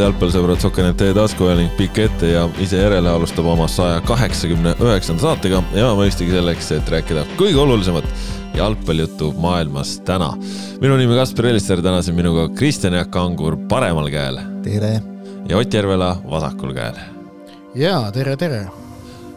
head jalgpallisõbrad, Sokanet teie tasku ning pikk ette ja ise järele alustab oma saja kaheksakümne üheksanda saatega ja mõistagi selleks, et rääkida kõige olulisemat jalgpallijuttu maailmas täna. minu nimi Kaspar Elister, täna siin minuga Kristjan Jaak Kangur paremal käel. tere! ja Ott Järvela vasakul käel. ja tere, tere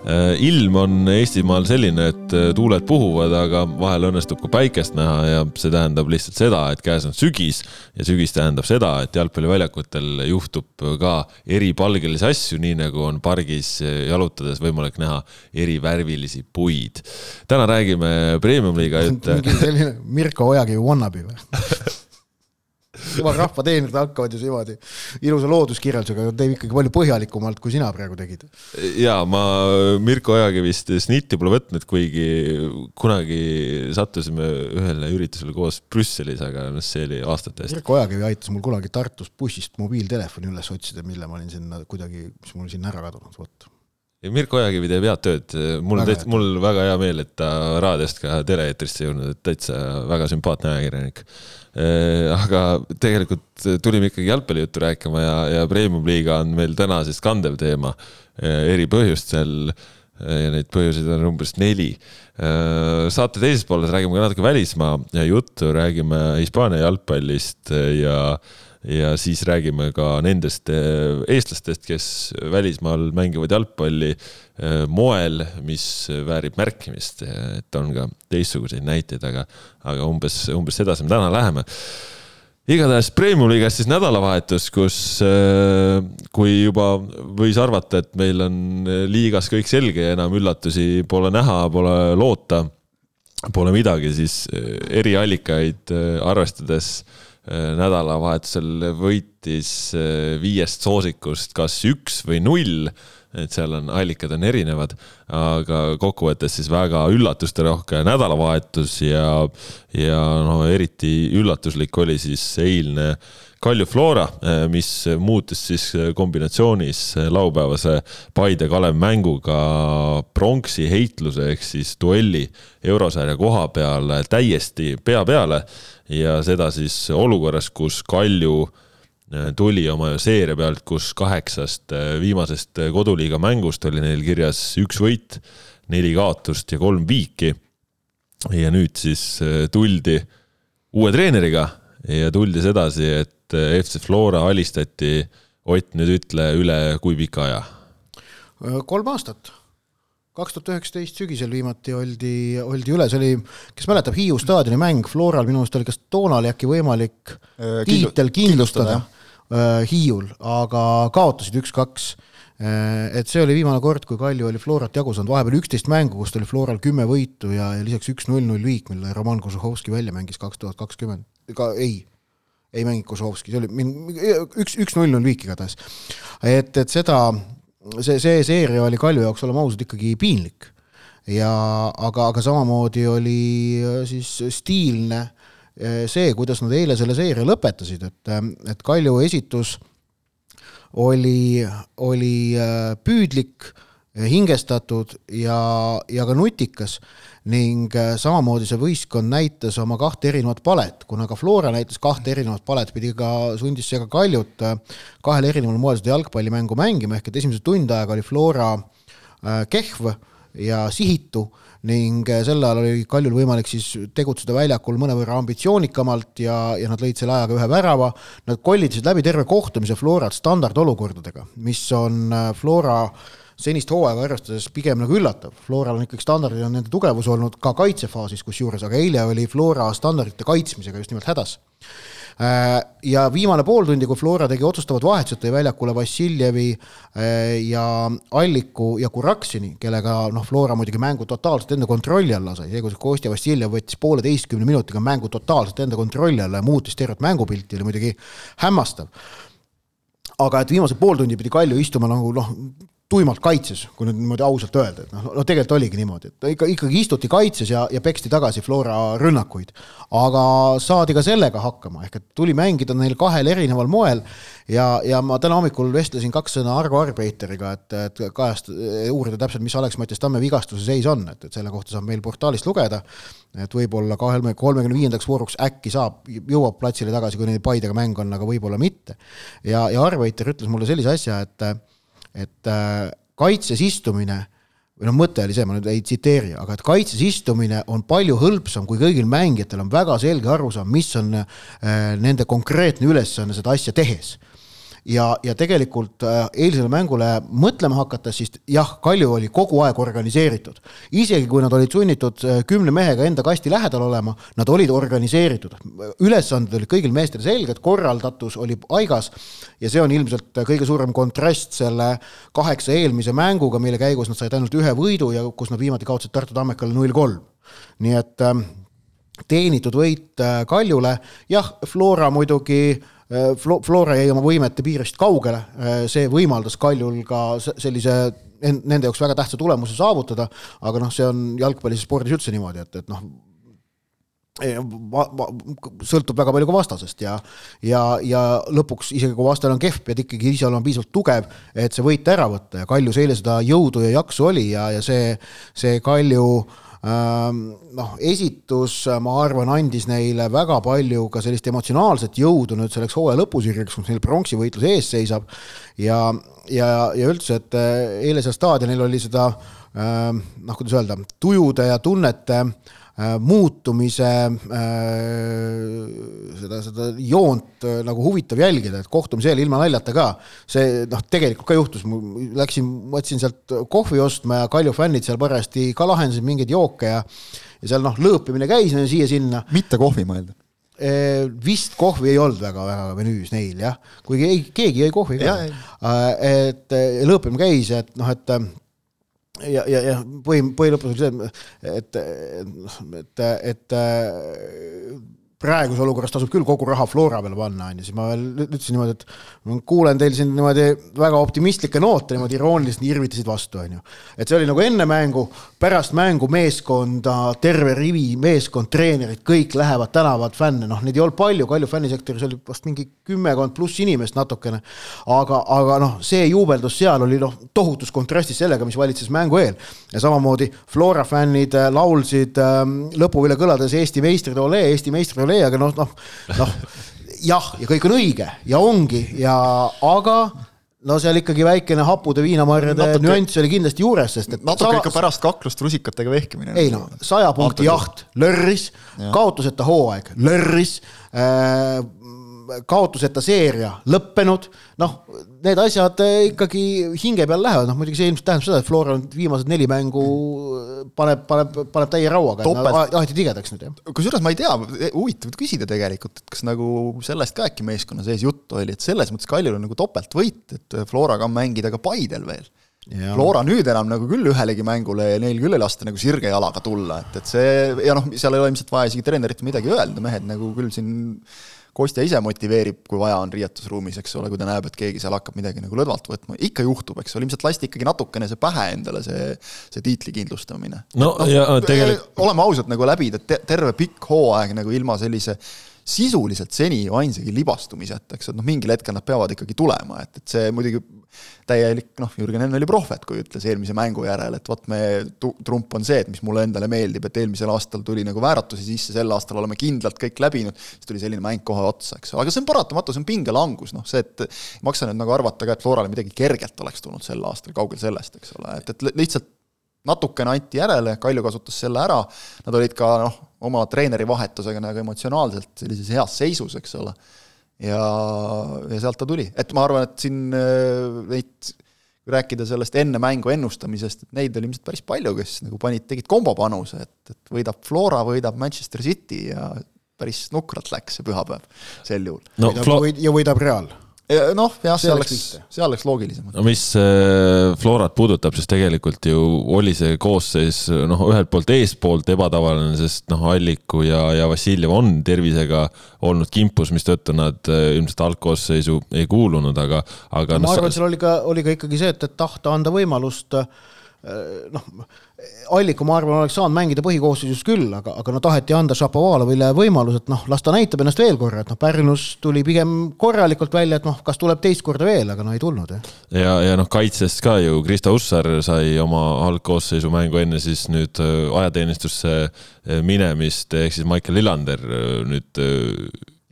ilm on Eestimaal selline, et äh, tuuled puhuvad, aga vahel õnnestub ka päikest näha ja see tähendab lihtsalt seda, et käes on sügis ja sügis tähendab seda, et jalgpalliväljakutel juhtub ka eripalgelisi asju, nii nagu on pargis jalutades võimalik näha erivärvilisi puid. täna räägime premium-liiga jutte. selline Mirko Ojakivi wannabe või jumal rahvateenrid hakkavad ju niimoodi ilusa looduskirjeldusega, teeb ikkagi palju põhjalikumalt, kui sina praegu tegid. ja ma Mirko Ojakivist snitti pole võtnud, kuigi kunagi sattusime ühele üritusele koos Brüsselis, aga noh, see oli aastate eest. Mirko Ojakivi aitas mul kunagi Tartus bussist mobiiltelefoni üles otsida, mille ma olin sinna kuidagi, mis mul sinna ära kadunud, vot Mirko Ojakivi teeb head tööd, mul on täitsa, mul väga hea meel, et ta raadiost ka tele-eetrisse jõudnud, et täitsa väga sümpaatne ajakirjanik. Äh, aga tegelikult tulime ikkagi jalgpallijuttu rääkima ja, ja Premium-liiga on meil täna siis kandev teema äh, eri põhjustel. Äh, ja neid põhjuseid on umbes neli. saate teises pooles räägime ka natuke välismaa juttu, räägime Hispaania jalgpallist ja ja siis räägime ka nendest eh, eestlastest, kes välismaal mängivad jalgpalli eh, moel, mis väärib märkimist, et on ka teistsuguseid näiteid, aga, aga umbes, umbes sedasi me täna läheme. Igatahes Premium-liigas siis nädalavahetus, kus eh, kui juba võis arvata, et meil on liigas kõik selge ja enam üllatusi pole näha, pole loota, pole midagi, siis eriallikaid arvestades Äh, nädalavahetusel võitis äh, viiest soosikust kas üks või null, et seal on, allikad on erinevad, aga kokkuvõttes siis väga üllatusterohke nädalavahetus ja, ja no eriti üllatuslik oli siis eilne Kalju Flora, äh, mis muutus siis kombinatsioonis laupäevase Paide-Kalev mänguga pronksi heitluse ehk siis duelli eurosarja koha peal täiesti pea peale ja seda siis olukorras, kus Kalju äh, tuli oma seeria pealt, kus kaheksast äh, viimasest äh, koduliiga mängust oli neil kirjas üks võit, neli kaotust ja kolm viiki. ja nüüd siis tuldi uue treeneriga ja tuldi sedasi, et FC Flora alistati, Ott, nüüd ütle üle kui pika aja? kolm aastat kaks tuhat üheksateist sügisel viimati oldi, oldi üle, see oli, kes mäletab, Hiiu staadioni mäng Floral minu meelest oli, kas toona oli äkki võimalik äh, tiitel kindlustada äh, Hiiul, aga kaotasid üks-kaks. Äh, et see oli viimane kord, kui Kalju oli Florat jagu saanud, vahepeal üksteist mängu, kust oli Floral kümme võitu ja, ja lisaks üks null-null viik, mille Roman Kožuhovski välja mängis kaks tuhat kakskümmend, ega ei, ei mänginud Kožuhovski, see oli üks, üks null-null viik igatahes. et, et seda see, see seeria oli Kalju jaoks, oleme ausad, ikkagi piinlik. ja aga, aga samamoodi oli äh, siis stiilne äh, see, kuidas nad eile selle seeria lõpetasid, et, äh, et Kalju esitus oli, oli püüdlik, hingestatud ja, ja ka nutikas ning äh, samamoodi see võistkond näitas oma kahte erinevat palet, kuna ka Flora näitas kahte erinevat palet, pidi ka, sundis see ka Kaljut äh, kahel erineval moel seda jalgpallimängu mängima, ehk et esimesed tund aega oli Flora äh, kehv ja sihitu ning sel ajal oli Kaljul võimalik siis tegutseda väljakul mõnevõrra ambitsioonikamalt ja, ja nad lõid selle ajaga ühe värava. Nad kollidasid läbi terve kohtumise Florat standardolukordadega, mis on Flora äh, senist hooaega arvestades pigem nagu üllatav, Floral on ikkagi standardid on nende tugevus olnud ka kaitsefaasis kusjuures, aga eile oli Flora standardite kaitsmisega just nimelt hädas. Äh, ja viimane pool tundi, kui Flora tegi otsustavad vahetused, tõi väljakule Vassiljevi äh, ja Alliku ja Kuraksini, kellega noh, Flora muidugi mängu totaalselt enda kontrolli alla sai, see, kuidas Kostja Vassiljev võttis pooleteistkümne minutiga mängu totaalselt enda kontrolli alla ja muutis tervet mängupilti, oli muidugi hämmastav. Aga et viimased pool tundi pidi Kalju istuma nagu noh, tuimalt kaitses, kui nüüd niimoodi ausalt öelda, et noh, no tegelikult oligi niimoodi, et ikka, ikkagi istuti kaitses ja, ja peksti tagasi Flora rünnakuid. aga saadi ka sellega hakkama, ehk et tuli mängida neil kahel erineval moel ja, ja ma täna hommikul vestlesin kaks sõna Argo Arbeiteriga, et, et kajast-, uurida täpselt, mis Alex-Mattias Tamme vigastuse seis on, et, et selle kohta saab meil portaalist lugeda. et võib-olla kahekümne, kolmekümne viiendaks vooruks äkki saab, jõuab platsile tagasi, kui neil Paidega mäng on, aga võib-olla mitte. ja, ja Arbeiter ütles mulle sellise asja, et, et äh, kaitses istumine või noh, mõte oli see, ma nüüd ei tsiteeri, aga et kaitses istumine on palju hõlpsam, kui kõigil mängijatel on väga selge arusaam, mis on äh, nende konkreetne ülesanne seda asja tehes ja, ja tegelikult äh, eilsele mängule mõtlema hakates, siis jah, Kalju oli kogu aeg organiseeritud. isegi kui nad olid sunnitud äh, kümne mehega enda kasti lähedal olema, nad olid organiseeritud. ülesanded olid kõigil meestel selged, korraldatus oli paigas ja see on ilmselt kõige suurem kontrast selle kaheksa eelmise mänguga, mille käigus nad said ainult ühe võidu ja kus nad viimati kaotasid Tartu Tammekale null kolm. nii et äh, teenitud võit Kaljule, jah, Flora muidugi Äh, Flora jäi oma võimete piirist kaugele, äh, see võimaldas Kaljul ka sellise nende jaoks väga tähtsa tulemuse saavutada, aga noh, see on jalgpallis ja spordis üldse niimoodi, et, et noh, sõltub väga palju ka vastasest ja, ja, ja lõpuks isegi kui vastane on kehv, pead ikkagi ise olema piisavalt tugev, et see võit ära võtta. Ja Kaljus eile seda jõudu ja jaksu oli ja, ja see, see Kalju äh, noh, esitus, ma arvan, andis neile väga palju ka sellist emotsionaalset jõudu nüüd selleks hooaja lõpusirjeks, kus neil pronksivõitlus ees seisab. ja, ja, ja üldse, et eh, eile seal staadionil oli seda ehm, noh, kuidas öelda, tujude ja tunnete äh, Äh, muutumise äh, seda, seda joont äh, nagu huvitav jälgida, et kohtumise eel ilma naljata ka, see noh, tegelikult ka juhtus, läksin, mõtlesin sealt kohvi ostma ja Kalju fännid seal parajasti ka lahendasid mingeid jooke ja ja seal noh, lõõpimine käis siia-sinna. mitte kohvi mõelda? vist kohvi ei olnud väga-väga menüüs neil jah, kuigi ei, keegi jäi kohvi ka. et lõõpimine käis, et noh, et ja, ja, ja põhi, põhilõpus oli see, et, et, et, et praeguses olukorras tasub küll kogu raha Flora peale panna, on ju, siis ma veel ütlesin niimoodi, et ma kuulen teil siin niimoodi väga optimistlikke noote niimoodi irooniliselt irvitasid vastu, on ju. et see oli nagu enne mängu, pärast mängu meeskonda, terve rivi meeskond, treenerid, kõik lähevad, tänavad fänne, noh, neid ei olnud palju, Kalju fännisektoris oli vast mingi kümmekond pluss inimest natukene. aga, aga noh, see juubeldus seal oli noh, tohutus kontrastis sellega, mis valitses mängu eel. ja samamoodi Flora fännid laulsid ähm, lõpuvile kõlades Eesti meistrid ole, Eesti meistrid ole tee, aga noh, noh, noh jah, ja kõik on õige ja ongi ja aga no seal ikkagi väikene hapude viinamarjade natuke, nüanss oli kindlasti juures, sest et natuke ikka pärast kaklust rusikatega vehkimine. ei no, saja punkti jaht, lörris, kaotuseta hooaeg, lörris äh,, kaotuseta seeria lõppenud, noh, need asjad eh, ikkagi hinge peal lähevad, noh muidugi see ilmselt tähendab seda, et Flora on viimased neli mängu eh, paneb, paneb, paneb täie rauaga, et ahti tigedaks nüüd, jah. kusjuures ma ei tea, eh, huvitav küsida tegelikult, et kas nagu sellest ka äkki meeskonna sees juttu oli, et selles mõttes Kaljul on nagu topeltvõit, et Floraga on mängida ka Paidel veel Ja. Flora nüüd enam nagu küll ühelegi mängule ja neil küll ei lasta nagu sirge jalaga tulla, et, et see ja noh, seal ei ole ilmselt vaja isegi treenerit midagi öelda, mehed nagu küll siin Kostja ise motiveerib, kui vaja on riietusruumis, eks ole, kui ta näeb, et keegi seal hakkab midagi nagu lõdvalt võtma, ikka juhtub, eks ole, ilmselt lasti ikkagi natukene see pähe endale, see, see tiitli kindlustamine. no, no ja tegelikult. oleme ausad, nagu läbida terve pikk hooaeg nagu ilma sellise sisuliselt seni ju ainsagi libastumiseta, eks, et noh, mingil hetkel nad peavad ikkagi tulema, et, et see muidugi täielik noh, Jürgen Henn oli prohvet, kui ütles eelmise mängu järel, et vot me, trump on see, et mis mulle endale meeldib, et eelmisel aastal tuli nagu vääratusi sisse, sel aastal oleme kindlalt kõik läbinud, siis tuli selline mäng kohe otsa, eks. Ole, aga see on paratamatu, see on pingelangus, noh see, et ei maksa nüüd nagu arvata ka, et Florale midagi kergelt oleks tulnud sel aastal, kaugel sellest, eks ole, et, et lihtsalt natukene anti järele, Kalju kasutas selle ära, nad olid ka noh, oma treeneri vahetusega nagu emotsionaalselt sellises heas seisus, eks ole. ja, ja sealt ta tuli, et ma arvan, et siin äh, neid, kui rääkida sellest enne mängu ennustamisest, et neid oli ilmselt päris palju, kes nagu panid, tegid kombopanuse, et, et võidab Flora, võidab Manchester City ja päris nukralt läks see pühapäev sel juhul no,. ja võidab Real noh, jah, see oleks, see oleks loogilisem. no mis äh, Florat puudutab, siis tegelikult ju oli see koosseis noh, ühelt poolt eespoolt ebatavaline, sest noh, Alliku ja, ja Vassiljev on tervisega olnud kimpus, mistõttu nad äh, ilmselt algkoosseisu ei kuulunud, aga, aga no, ma arvan, et seal oli ka, oli ka ikkagi see, et, et tahta anda võimalust äh, noh, Alliku, ma arvan, oleks saanud mängida põhikoosseisus küll, aga, aga no taheti anda Šapovalovile võimalus, et noh, las ta näitab ennast veel korra, et noh, Pärnus tuli pigem korralikult välja, et noh, kas tuleb teist korda veel, aga no ei tulnud, jah. ja, ja noh, kaitsest ka ju Krista Ussar sai oma algkoosseisu mängu enne siis nüüd äh, ajateenistusse äh, minemist, ehk siis Maicel Lillander nüüd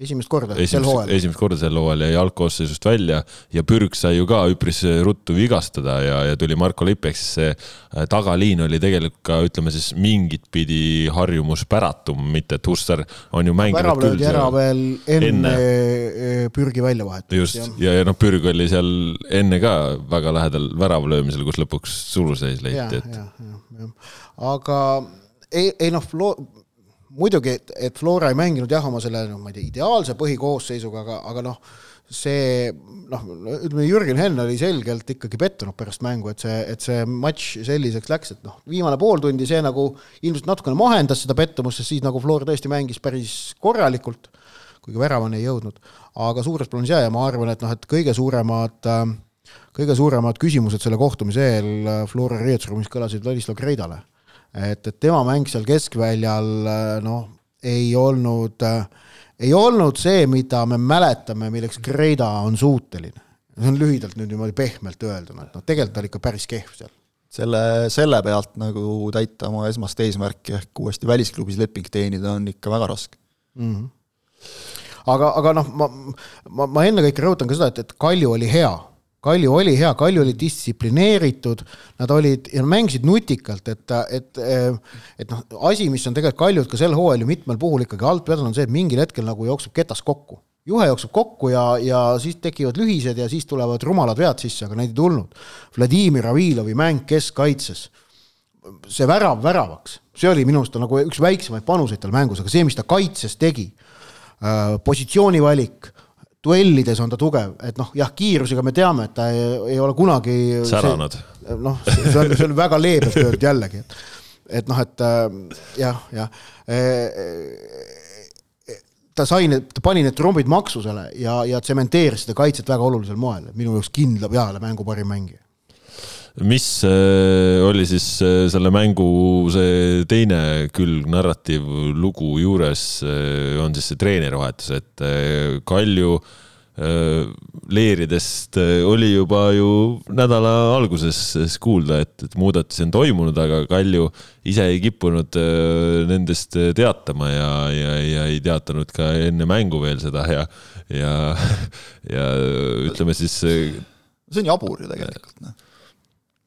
esimest korda esimest, sel hooajal. esimest korda sel hooajal jäi algkoosseisust välja ja Pürg sai ju ka üpris ruttu vigastada ja, ja tuli Marko Lipp, ehk siis see äh, tagaliin oli tegelikult ka ütleme siis mingit pidi harjumuspäratum, mitte et Hussar on ju mänginud värav löödi ära veel enne, enne äh, Pürgi väljavahetust. just, ja, ja noh, Pürg oli seal enne ka väga lähedal värava löömisel, kus lõpuks suluseis leiti, et. aga ei, ei noh, muidugi, et, et Flora ei mänginud jah, oma selle, noh, ma ei tea, ideaalse põhikoosseisuga, aga, aga noh, see noh, ütleme Jürgen Henn oli selgelt ikkagi pettunud pärast mängu, et see, et see matš selliseks läks, et noh, viimane pool tundi see nagu ilmselt natukene mahendas seda pettumust, sest siis nagu Flora tõesti mängis päris korralikult, kuigi väravani ei jõudnud. aga suures plaanis jaa, ja ma arvan, et noh, et kõige suuremad kõige suuremad küsimused selle kohtumise eel Flora riietusruumis kõlasid Vladislav Kreidale et, et tema mäng seal keskväljal noh, ei olnud, ei olnud see, mida me mäletame, milleks Greda on suuteline. see on lühidalt nüüd niimoodi pehmelt öelduna, et noh, tegelikult ta oli ikka päris kehv seal selle, selle pealt nagu täita oma esmast eesmärki ehk uuesti välisklubis leping teenida on ikka väga raske mm. -hmm. aga, aga noh, ma, ma, ma ennekõike rõhutan ka seda, et, et Kalju oli hea Kalju oli hea, Kalju oli distsiplineeritud, nad olid ja mängisid nutikalt, et, et, et noh, asi, mis on tegelikult Kaljut ka sel hooajal ju mitmel puhul ikkagi alt vedanud, on see, et mingil hetkel nagu jookseb ketas kokku. juhe jookseb kokku ja, ja siis tekivad lühised ja siis tulevad rumalad vead sisse, aga neid ei tulnud. Vladimir Avilovi mäng keskkaitses, see värav väravaks, see oli minu arust nagu üks väiksemaid panuseid tal mängus, aga see, mis ta kaitses tegi, äh, positsioonivalik duellides on ta tugev, et noh, jah, kiirusega me teame, et ta ei, ei ole kunagi säranud. noh, see on, see on väga leebelt öeldud jällegi, et et noh, et äh, jah, jah. E, e, ta sai need, ta pani need trombid maksusele ja, ja tsementeeris seda kaitset väga olulisel moel, minu jaoks kindla peale mängu parim mängija mis äh, oli siis äh, selle mängu see teine külg, narratiiv lugu juures, äh, on siis see treenerivahetus, et Kalju leeridest oli juba ju nädala alguses kuulda, et, et muudatusi on toimunud, aga Kalju ise ei kippunud nendest teatama ja, ja, ja ei teatanud ka enne mängu veel seda ja, ja, ja ütleme siis. see on jabur ju tegelikult, noh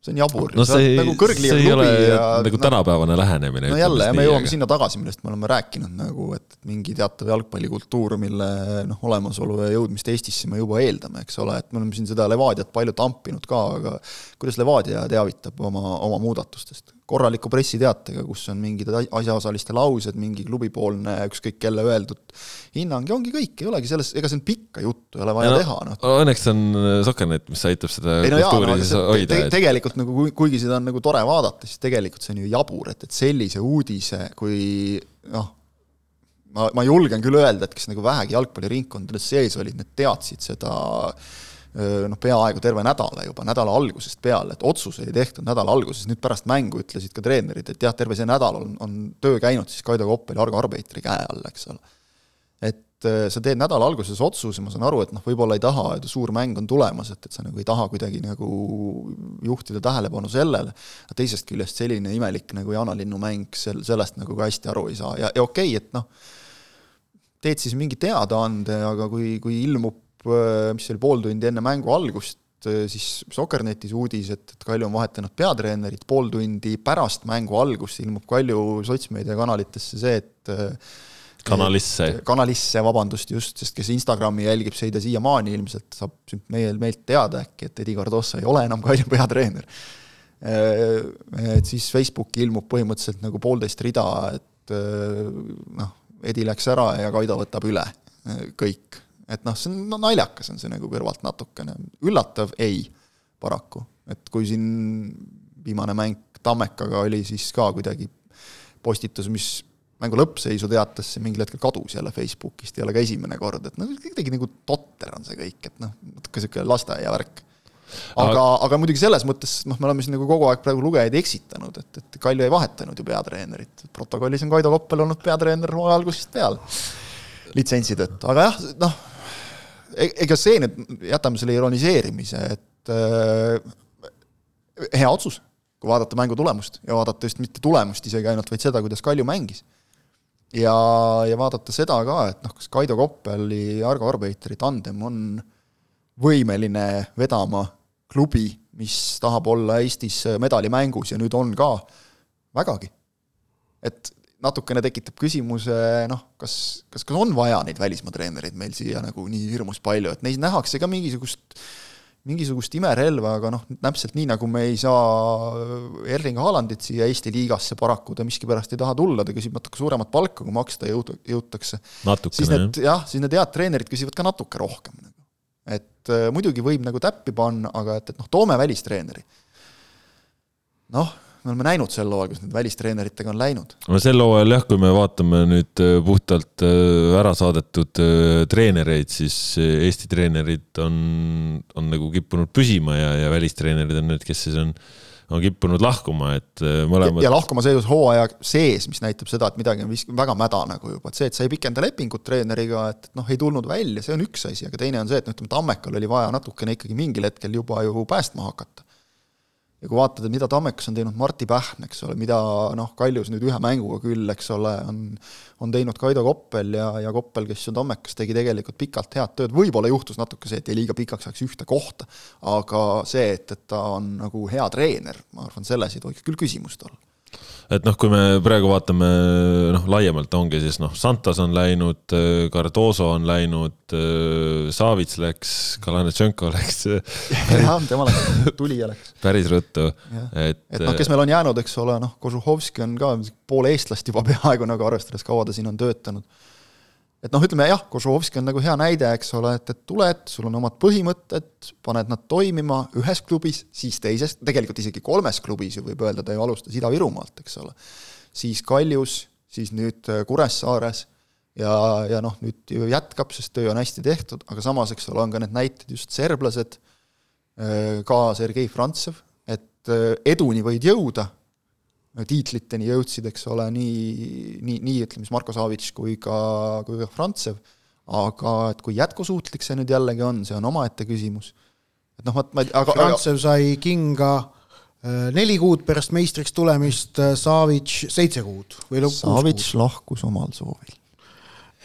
see on jabur no,. see, see, nagu kõrgliiga klubi ja nagu no, tänapäevane lähenemine. no jälle, ja me jõuame aga... sinna tagasi, millest me oleme rääkinud nagu, et mingi teatav jalgpallikultuur, mille noh, olemasolu ja jõudmist Eestisse me juba eeldame, eks ole, et me oleme siin seda Levadiat palju tampinud ka, aga kuidas Levadia teavitab oma, oma muudatustest? Korraliku pressiteatega, kus on mingid asjaosaliste laused, mingi klubipoolne ükskõik kelle öeldud hinnang ja ongi kõik, ei olegi selles, ega see on pikka juttu ei ole vaja no, teha, noh. Õnneks on äh, Sokernet, mis aitab seda ei, no kultuuri jaa, no, siis hoida te. tegelikult nagu, kuigi seda on nagu tore vaadata, siis tegelikult see on ju jabur, et, et sellise uudise, kui noh, ma, ma julgen küll öelda, et kes nagu vähegi jalgpalliringkondades sees olid, need teadsid seda noh, peaaegu terve nädala juba, nädala algusest peale, et otsuseid ei tehtud nädala alguses, nüüd pärast mängu ütlesid ka treenerid, et jah, terve see nädal on, on töö käinud siis Kaido Koppeli, Argo Arbeitri käe all, eks ole. Et sa teed nädala alguses otsuse, ma saan aru, et noh, võib-olla ei taha, et suur mäng on tulemas, et, et sa nagu ei taha kuidagi nagu juhtida tähelepanu sellele, aga teisest küljest selline imelik nagu Jaanalinnu mäng, sel-, sellest nagu ka hästi aru ei saa. Ja, ja okei okay,, et noh, teed siis mingi teadaande, aga kui, kui ilmub, mis see oli, pool tundi enne mängu algust, äh, siis Sokernetis uudis, et, et Kalju on vahetanud peatreenerit, pool tundi pärast mängu algust ilmub Kalju sotsmeediakanalitesse see, et kanalisse. kanalisse, vabandust, just, sest kes Instagrami jälgib, see ei tea siiamaani ilmselt, saab meie, meilt teada äkki, et Edi Cardoso ei ole enam Kalju peatreener. Et siis Facebooki ilmub põhimõtteliselt nagu poolteist rida, et noh, Edi läks ära ja Kaido võtab üle kõik. Et noh, see on no, naljakas, on see nagu kõrvalt natukene, üllatav ei, paraku. et kui siin viimane mäng Tammekaga oli siis ka kuidagi postitus, mis mängu lõppseisu teatas see mingil hetkel kadus jälle Facebookist, ei ole ka esimene kord, et noh, kuidagi nagu totter on see kõik, et noh, natuke niisugune lasteaiavärk aga, aga muidugi selles mõttes, noh, me oleme siin nagu kogu aeg praegu lugejaid eksitanud, et, et Kalju ei vahetanud ju peatreenerit. protokollis on Kaido Koppel olnud peatreener hooaja algusest peale, litsentsi tõttu, aga jah, noh, ega see nüüd, jätame selle ironiseerimise, et äh, hea otsus, kui vaadata mängu tulemust ja vaadata just mitte tulemust isegi ainult, vaid seda, kuidas Kalju mängis. ja, ja vaadata seda ka, et noh, kas Kaido Koppeli ja Argo Arbeiteri tandem on võimeline vedama klubi, mis tahab olla Eestis medalimängus ja nüüd on ka, vägagi. et natukene tekitab küsimuse, noh, kas, kas, kas on vaja neid välismaa treenereid meil siia nagu nii hirmus palju, et neis nähakse ka mingisugust mingisugust imerelva, aga noh, täpselt nii, nagu me ei saa Erling Haalandit siia Eesti liigasse paraku, ta miskipärast ei taha tulla, ta küsib natuke suuremat palka, kui maksta jõud-, jõutakse. siis need jah, siis need head treenerid küsivad ka natuke rohkem. Nagu. et äh, muidugi võib nagu täppi panna, aga et, et noh, toome välistreeneri. noh me oleme näinud sel hooajal, kus need välistreeneritega on läinud. no sel hooajal jah, kui me vaatame nüüd äh, puhtalt äh, ära saadetud äh, treenereid, siis Eesti treenerid on, on nagu kippunud püsima ja, ja välistreenerid on need, kes siis on on kippunud lahkuma, et mõlemad. ja lahkuma seejuures hooaja sees, mis näitab seda, et midagi on vist väga mäda nagu juba, et see, et sa ei pikenda lepingut treeneriga, et noh, ei tulnud välja, see on üks asi, aga teine on see, et noh, ütleme, Tammekal oli vaja natukene ikkagi mingil hetkel juba ju päästma hakata ja kui vaatad, et mida Tammekas on teinud Martti Pähn, eks ole, mida noh, Kaljus nüüd ühe mänguga küll, eks ole, on on teinud Kaido Koppel ja, ja Koppel, kes ju Tammekas tegi tegelikult pikalt head tööd, võib-olla juhtus natuke see, et jäi liiga pikaks ajaks ühte kohta, aga see, et, et ta on nagu hea treener, ma arvan, selles ei tohiks küll küsimust olla et noh, kui me praegu vaatame noh, laiemalt ongi siis noh, Santos on läinud, Cardoso on läinud, Savits läks, Kalanetšenko läks. jah, tema läks, tulija läks. päris ruttu, et. et noh, kes meil on jäänud, eks ole, noh, Kožuhovski on ka pool eestlast juba peaaegu nagu arvestades, kaua ta siin on töötanud et noh, ütleme jah, Kožovski on nagu hea näide, eks ole, et, et tuled, sul on omad põhimõtted, paned nad toimima ühes klubis, siis teises, tegelikult isegi kolmes klubis ju võib öelda, ta ju alustas Ida-Virumaalt, eks ole. siis Kaljus, siis nüüd äh, Kuressaares ja, ja noh, nüüd ju jätkab, sest töö on hästi tehtud, aga samas, eks ole, on ka need näited just serblased, äh, ka Sergei Frantsev, et äh, eduni võid jõuda tiitliteni jõudsid, eks ole, nii, nii, nii ütleme siis Marko Savits kui ka, kui ka Frantsev, aga et kui jätkusuutlik see nüüd jällegi on, see on omaette küsimus. et noh, ma, aga Frantsev sai kinga äh, neli kuud pärast meistriks tulemist, äh, Savits seitse kuud või lõpp Savits lahkus omal soovil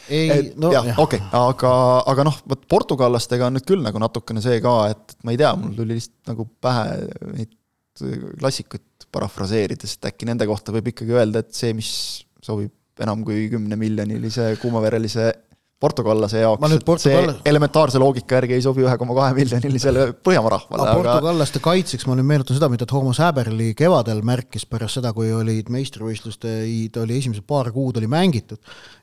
ei, no jah, okei okay., aga, aga noh, vot portugallastega on nüüd küll nagu natukene see ka, et ma ei tea, mul tuli lihtsalt nagu pähe neid klassikuid parafraseerides, et äkki nende kohta võib ikkagi öelda, et see, mis sobib enam kui kümnemiljonilise kuumaverelise portugallase jaoks, et Portugal... see elementaarse loogika järgi ei sobi ühe koma kahe miljonilisele Põhjamaa rahvale. aga portugallaste kaitseks ma nüüd meenutan seda, mida Toomas Häberli kevadel märkis pärast seda, kui olid meistrivõistluste, ta oli esimesed paar kuud oli mängitud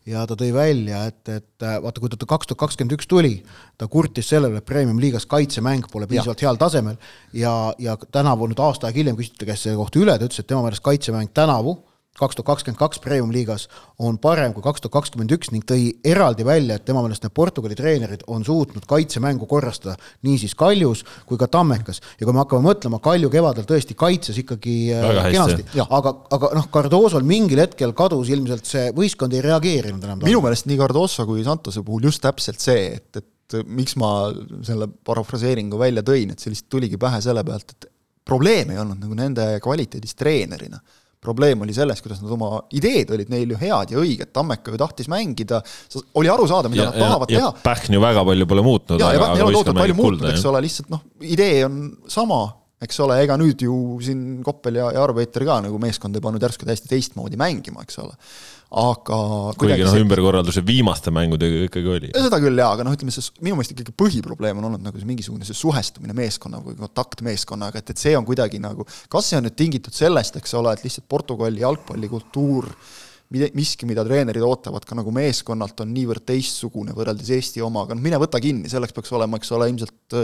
ja ta tõi välja, et, et vaata, kui ta kaks tuhat kakskümmend üks tuli, ta kurtis selle üle, et Premium-liigas kaitsemäng pole piisavalt heal tasemel ja, ja tänavu nüüd aasta aega hiljem küsiti ta käest selle kohta üle, ta ütles, et tema meelest kaitsemäng tänavu kaks tuhat kakskümmend kaks Premium-liigas on parem kui kaks tuhat kakskümmend üks ning tõi eraldi välja, et tema meelest need Portugali treenerid on suutnud kaitsemängu korrastada nii siis Kaljus kui ka Tammekas. ja kui me hakkame mõtlema, Kalju kevadel tõesti kaitses ikkagi äh, Väga kenasti, aga, aga noh, Cardosol mingil hetkel kadus ilmselt see, võistkond ei reageerinud enam. minu meelest nii Cardoso kui Santose puhul just täpselt see, et, et miks ma selle parafraseeringu välja tõin, et see lihtsalt tuligi pähe selle pealt, et probleem ei olnud nagu nende kvaliteedis treenerina probleem oli selles, kuidas nad oma ideed olid neil ju head ja õiged, Tammeka ju tahtis mängida, oli aru saada, mida ja, nad tahavad ja, teha. Pähn ju väga palju pole muutnud. ja, ja Pähn ei ole tohutult palju muutnud, eks ole, lihtsalt noh, idee on sama, eks ole, ega nüüd ju siin Koppel ja, ja Arveiter ka nagu meeskond ei pannud järsku täiesti teistmoodi mängima, eks ole aga kuigi noh, ümberkorralduse viimaste mängudega ikkagi oli. seda küll jaa, aga noh, ütleme see, minu meelest ikkagi põhiprobleem on olnud nagu see mingisugune see suhestumine meeskonna või kontakt meeskonnaga, et, et see on kuidagi nagu, kas see on nüüd tingitud sellest, eks ole, et lihtsalt Portugali jalgpallikultuur miski, mida treenerid ootavad ka nagu meeskonnalt, on niivõrd teistsugune võrreldes Eesti omaga, noh mine võta kinni, selleks peaks olema, eks ole, ilmselt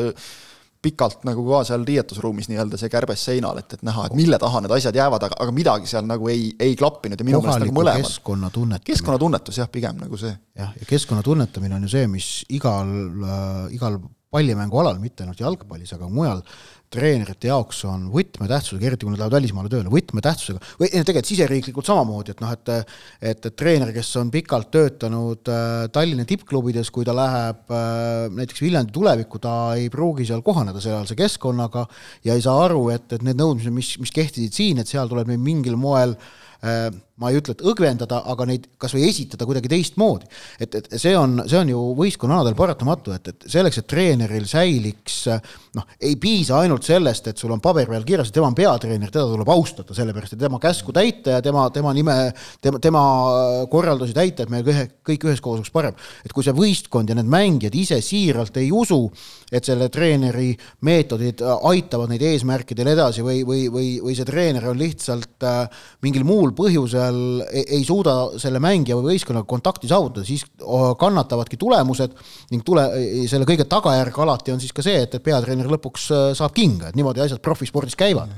pikalt nagu ka seal riietusruumis nii-öelda see kärbes seinal, et, et näha, et mille taha need asjad jäävad, aga, aga midagi seal nagu ei, ei klappinud ja minu meelest nagu mõlemad. keskkonnatunnetamine. keskkonnatunnetus jah, pigem nagu see. jah, ja keskkonna tunnetamine on ju see, mis igal äh,, igal pallimängualal, mitte ainult jalgpallis, aga mujal treenerite jaoks on võtmetähtsusega, eriti kui nad lähevad välismaale tööle, võtmetähtsusega, või tegelikult siseriiklikult samamoodi, et noh, et et, et treener, kes on pikalt töötanud äh, Tallinna tippklubides, kui ta läheb äh, näiteks Viljandi tulevikku, ta ei pruugi seal kohaneda sealse keskkonnaga ja ei saa aru, et, et need nõudmised, mis, mis kehtisid siin, et seal tuleb meil mingil moel äh, ma ei ütle, et õgvendada, aga neid kas või esitada kuidagi teistmoodi. et, et see on, see on ju võistkonnanadel paratamatu, et, et selleks, et treeneril säiliks noh, ei piisa ainult sellest, et sul on paberi peal kirjas, et tema on peatreener, teda tuleb austada, sellepärast et tema käsku täita ja tema, tema nime, tema, tema korraldusi täita, et meil ühe, kõik üheskoos oleks parem. et kui see võistkond ja need mängijad ise siiralt ei usu, et selle treeneri meetodid aitavad neid eesmärkidel edasi või, või, või, või see treener on lihtsalt äh, mingil muul põhjusel seal ei, ei suuda selle mängija või võistkonnaga kontakti saavutada, siis kannatavadki tulemused ning tule, selle kõige tagajärg alati on siis ka see, et, et peatreener lõpuks äh, saab kinga, et niimoodi asjad profispordis käivad.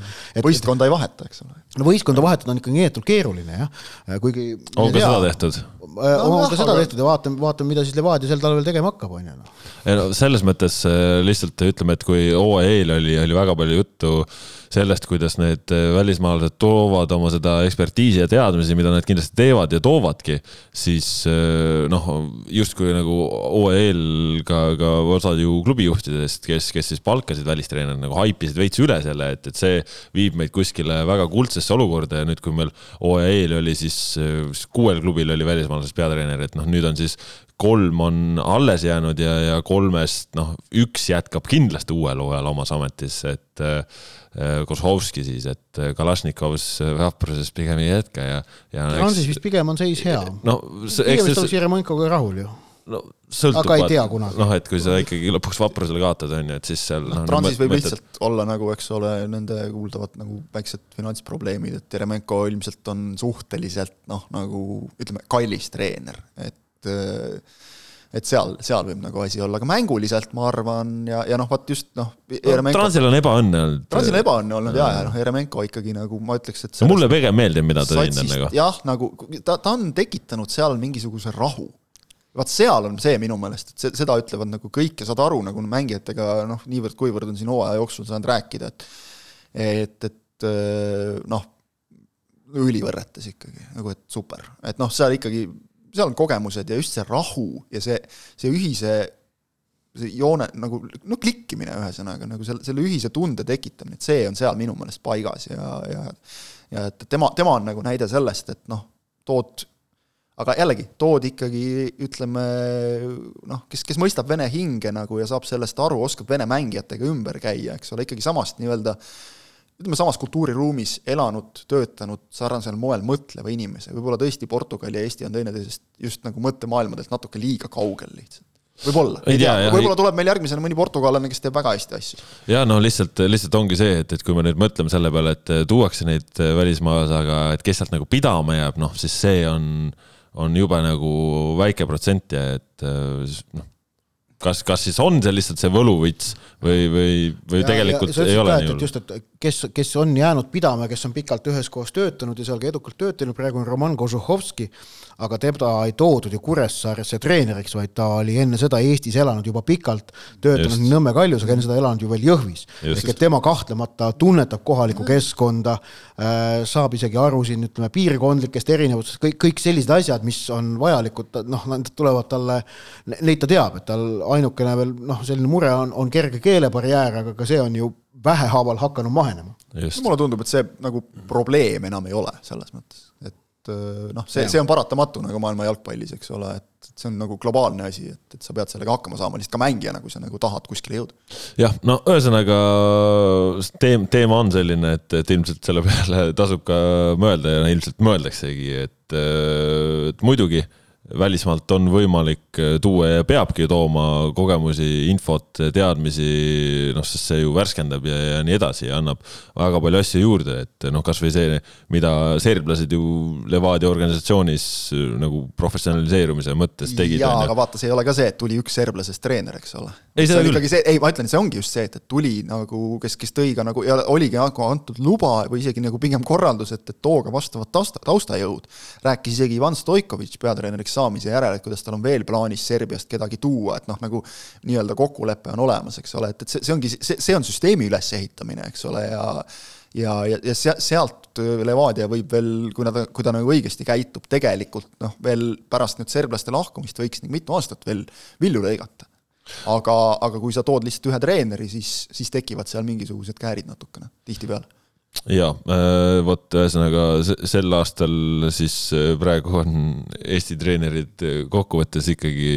võistkonda ei vaheta, eks ole. no võistkonda vahetada on ikkagi neetult keeruline jah, kuigi on ka seda tehtud? Äh, ka seda tehtud ja vaatame, vaatame, mida siis Levadia sel talvel tegema hakkab, on ju. Noh. ei no selles mõttes äh, lihtsalt ütleme, et kui hooaja eel oli, oli väga palju juttu sellest, kuidas need äh, välismaalased toovad oma seda ekspertiisi ja teadmisi, mida nad kindlasti teevad ja toovadki, siis noh, justkui nagu OEL ka, ka osad ju klubijuhtidest, kes, kes siis palkasid välistreenereid, nagu haipisid veits üle selle, et, et see viib meid kuskile väga kuldsesse olukorda ja nüüd, kui meil OEL oli siis, kuuel klubil oli välismaalasest peatreener, et noh, nüüd on siis kolm on alles jäänud ja, ja kolmest noh, üks jätkab kindlasti uuel hooajal omas ametis, et äh, Kozhovski siis, et Kalašnikovs Vaprases pigem ei jätka ja, ja. Transis vist pigem on seis hea. no vist oleks Jeremenkoga rahul ju no sõltub. aga ei tea kunagi. noh, et kui sa ikkagi lõpuks vaprusele kaotad, on ju, et siis seal noh, Transis võib mõtled... lihtsalt olla nagu, eks ole, nende kuuldavad nagu väiksed finantsprobleemid, et Jeremenko ilmselt on suhteliselt noh, nagu ütleme, kallis treener, et et seal, seal võib nagu asi olla, aga mänguliselt ma arvan ja, ja noh, vot just noh no,. Transil on ebaõnne olnud. Transil on ebaõnne olnud ja, ja noh, Jeremenko ikkagi nagu ma ütleks, et mulle pigem meeldib, mida ta teinud on nagu. jah, nagu ta, ta on tekitanud seal mingisuguse rahu. Vaat seal on see minu meelest, et see, seda ütlevad nagu kõik ja saad aru nagu mängijatega noh, niivõrd-kuivõrd on siin hooaja jooksul saanud rääkida, et et, et noh, õlivõrretes ikkagi, nagu et super, et noh, seal ikkagi seal on kogemused ja just see rahu ja see, see ühise see joone nagu noh, klikkimine ühesõnaga nagu selle, selle ühise tunde tekitamine, et see on seal minu meelest paigas ja, ja ja et tema, tema on nagu näide sellest, et noh, tood, aga jällegi, tood ikkagi ütleme noh, kes, kes mõistab vene hinge nagu ja saab sellest aru, oskab vene mängijatega ümber käia, eks ole, ikkagi samast nii-öelda ütleme, samas kultuuriruumis elanud, töötanud sarnasel moel mõtleva inimese, võib-olla tõesti Portugal ja Eesti on teineteisest just nagu mõttemaailmadelt natuke liiga kaugel lihtsalt. Võib-olla, ei tea, võib-olla tuleb meil järgmisena mõni portugallane, kes teeb väga hästi asju. ja no lihtsalt, lihtsalt ongi see, et, et kui me nüüd mõtleme selle peale, et tuuakse neid välismaalasi, aga et kes sealt nagu pidama jääb, noh, siis see on, on jube nagu väike protsent ja et noh kas, kas siis on see lihtsalt see võluvits või, või, või ja, tegelikult ja, ei ole nii hull? just, et kes, kes on jäänud pidama, kes on pikalt üheskoos töötanud ja seal ka edukalt töötanud, praegu on Roman Kožuhovski, aga teda ei toodud ju Kuressaaresse treeneriks, vaid ta oli enne seda Eestis elanud juba pikalt, töötanud just. Nõmme Kaljus, aga enne seda elanud ju veel Jõhvis. ehk et tema kahtlemata tunnetab kohalikku keskkonda, äh, saab isegi aru siin ütleme piirkondlikest erinevustest, kõik, kõik sellised asjad, mis on vajalikud, noh, nad tulevad talle, neid ta teab, et tal ainukene veel noh, selline mure on, on kerge keelebarjäär, aga ka see on ju vähehaaval hakanud mahenema. mulle tundub, et see nagu probleem enam ei ole selles mõttes, et Äh, noh, see, see on paratamatu nagu maailma jalgpallis, eks ole, et see on nagu globaalne asi, et, et sa pead sellega hakkama saama lihtsalt ka mängijana, kui sa nagu tahad kuskile jõuda. jah, no ühesõnaga teem-, teema on selline, et, et ilmselt selle peale tasub ka mõelda ja ilmselt mõeldaksegi, et, et muidugi välismaalt on võimalik äh, tuua ja peabki tooma kogemusi, infot, teadmisi, noh, sest see ju värskendab ja, ja nii edasi ja annab väga palju asju juurde, et noh, kasvõi see, mida serblased ju Levadia organisatsioonis äh, nagu professionaliseerumise mõttes tegid. jaa, aga vaata, see ei ole ka see, et tuli üks serblasest treener, eks ole. ei, see on ikkagi see, ei, ma ütlen, see ongi just see, et, et tuli nagu, kes, kes tõi ka nagu ja oligi nagu antud luba või isegi nagu pigem korraldus, et, et tooge vastavat tausta, taustajõud. rääkis isegi Ivan Stoikovitš, peatreeneriks treeneriks saamise järel, et kuidas tal on veel plaanis Serbiast kedagi tuua, et noh, nagu nii-öelda kokkulepe on olemas, eks ole, et, et see, see ongi, see, see on süsteemi ülesehitamine, eks ole, ja ja, ja, ja sealt Levadia võib veel, kui nad, kui ta nagu õigesti käitub, tegelikult noh, veel pärast nüüd serblaste lahkumist võiks nagu mitu aastat veel vilju lõigata. aga, aga kui sa tood lihtsalt ühe treeneri, siis, siis tekivad seal mingisugused käärid natukene, tihtipeale ja äh, vot ühesõnaga sel aastal siis äh, praegu on Eesti treenerid kokkuvõttes ikkagi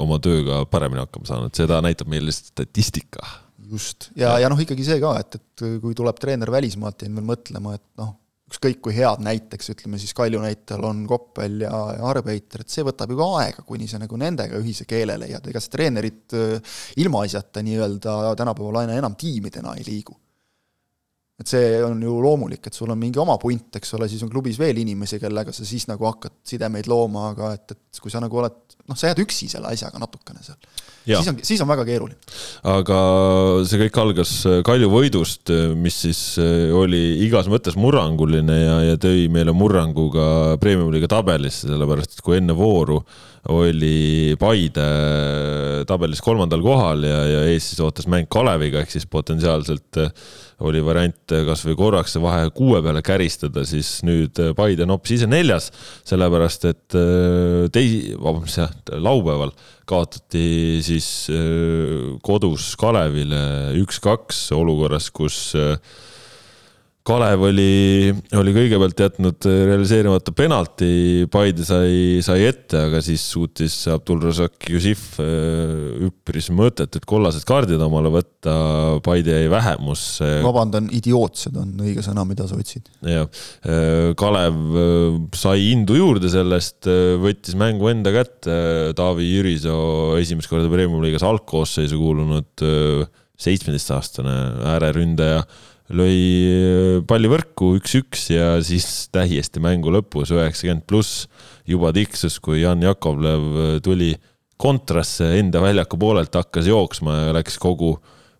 oma tööga paremini hakkama saanud, seda näitab meile statistika. Just, ja, ja. noh, ikkagi see ka, et, et kui tuleb treener välismaalt, jäin veel mõtlema, et noh, ükskõik kui head näiteks, ütleme siis Kalju näitel on Koppel ja, ja Arbeiter, et see võtab ju ka aega, kuni sa nagu nendega ühise keele leiad, ega see treenerid äh, ilmaasjata nii-öelda tänapäeval aina enam tiimidena ei liigu. Et see on ju loomulik, et sul on mingi oma punt, eks ole, siis on klubis veel inimesi, kellega sa siis nagu hakkad sidemeid looma, aga et, et kui sa nagu oled, noh, sa jääd üksi selle asjaga natukene seal siis on, siis on väga keeruline. aga see kõik algas äh, Kalju võidust, äh, mis siis äh, oli igas mõttes murranguline ja, ja tõi meile murrangu ka premium-liiga tabelisse, sellepärast et kui enne vooru oli Paide tabelis kolmandal kohal ja, ja ees siis ootas mäng Kaleviga, ehk siis potentsiaalselt oli variant kasvõi korraks see vahe kuue peale käristada, siis nüüd Paide noppis ise neljas, sellepärast et tei-, vabandust jah, laupäeval kaotati siis äh, kodus Kalevile üks-kaks olukorras, kus äh, Kalev oli, oli kõigepealt jätnud realiseerimata penalti, Paide sai, sai ette, aga siis suutis Abdulrazak Jussif äh, üpris mõttetud kollased kaardid omale võtta, Paide jäi vähemusse. vabandan, idiootsed on õige sõna, mida sa otsid. jah, äh, Kalev äh, sai indu juurde sellest, võttis mängu enda kätte, Taavi Jürisoo esimest korda Premium-liigas algkoosseisu kuulunud seitsmeteistaastane ääreründaja lõi äh, palli võrku üks-üks ja siis täiesti mängu lõpus üheksakümmend pluss juba tiksus, kui Jan Jakovlev äh, tuli kontrasse enda väljaku poolelt, hakkas jooksma ja läks kogu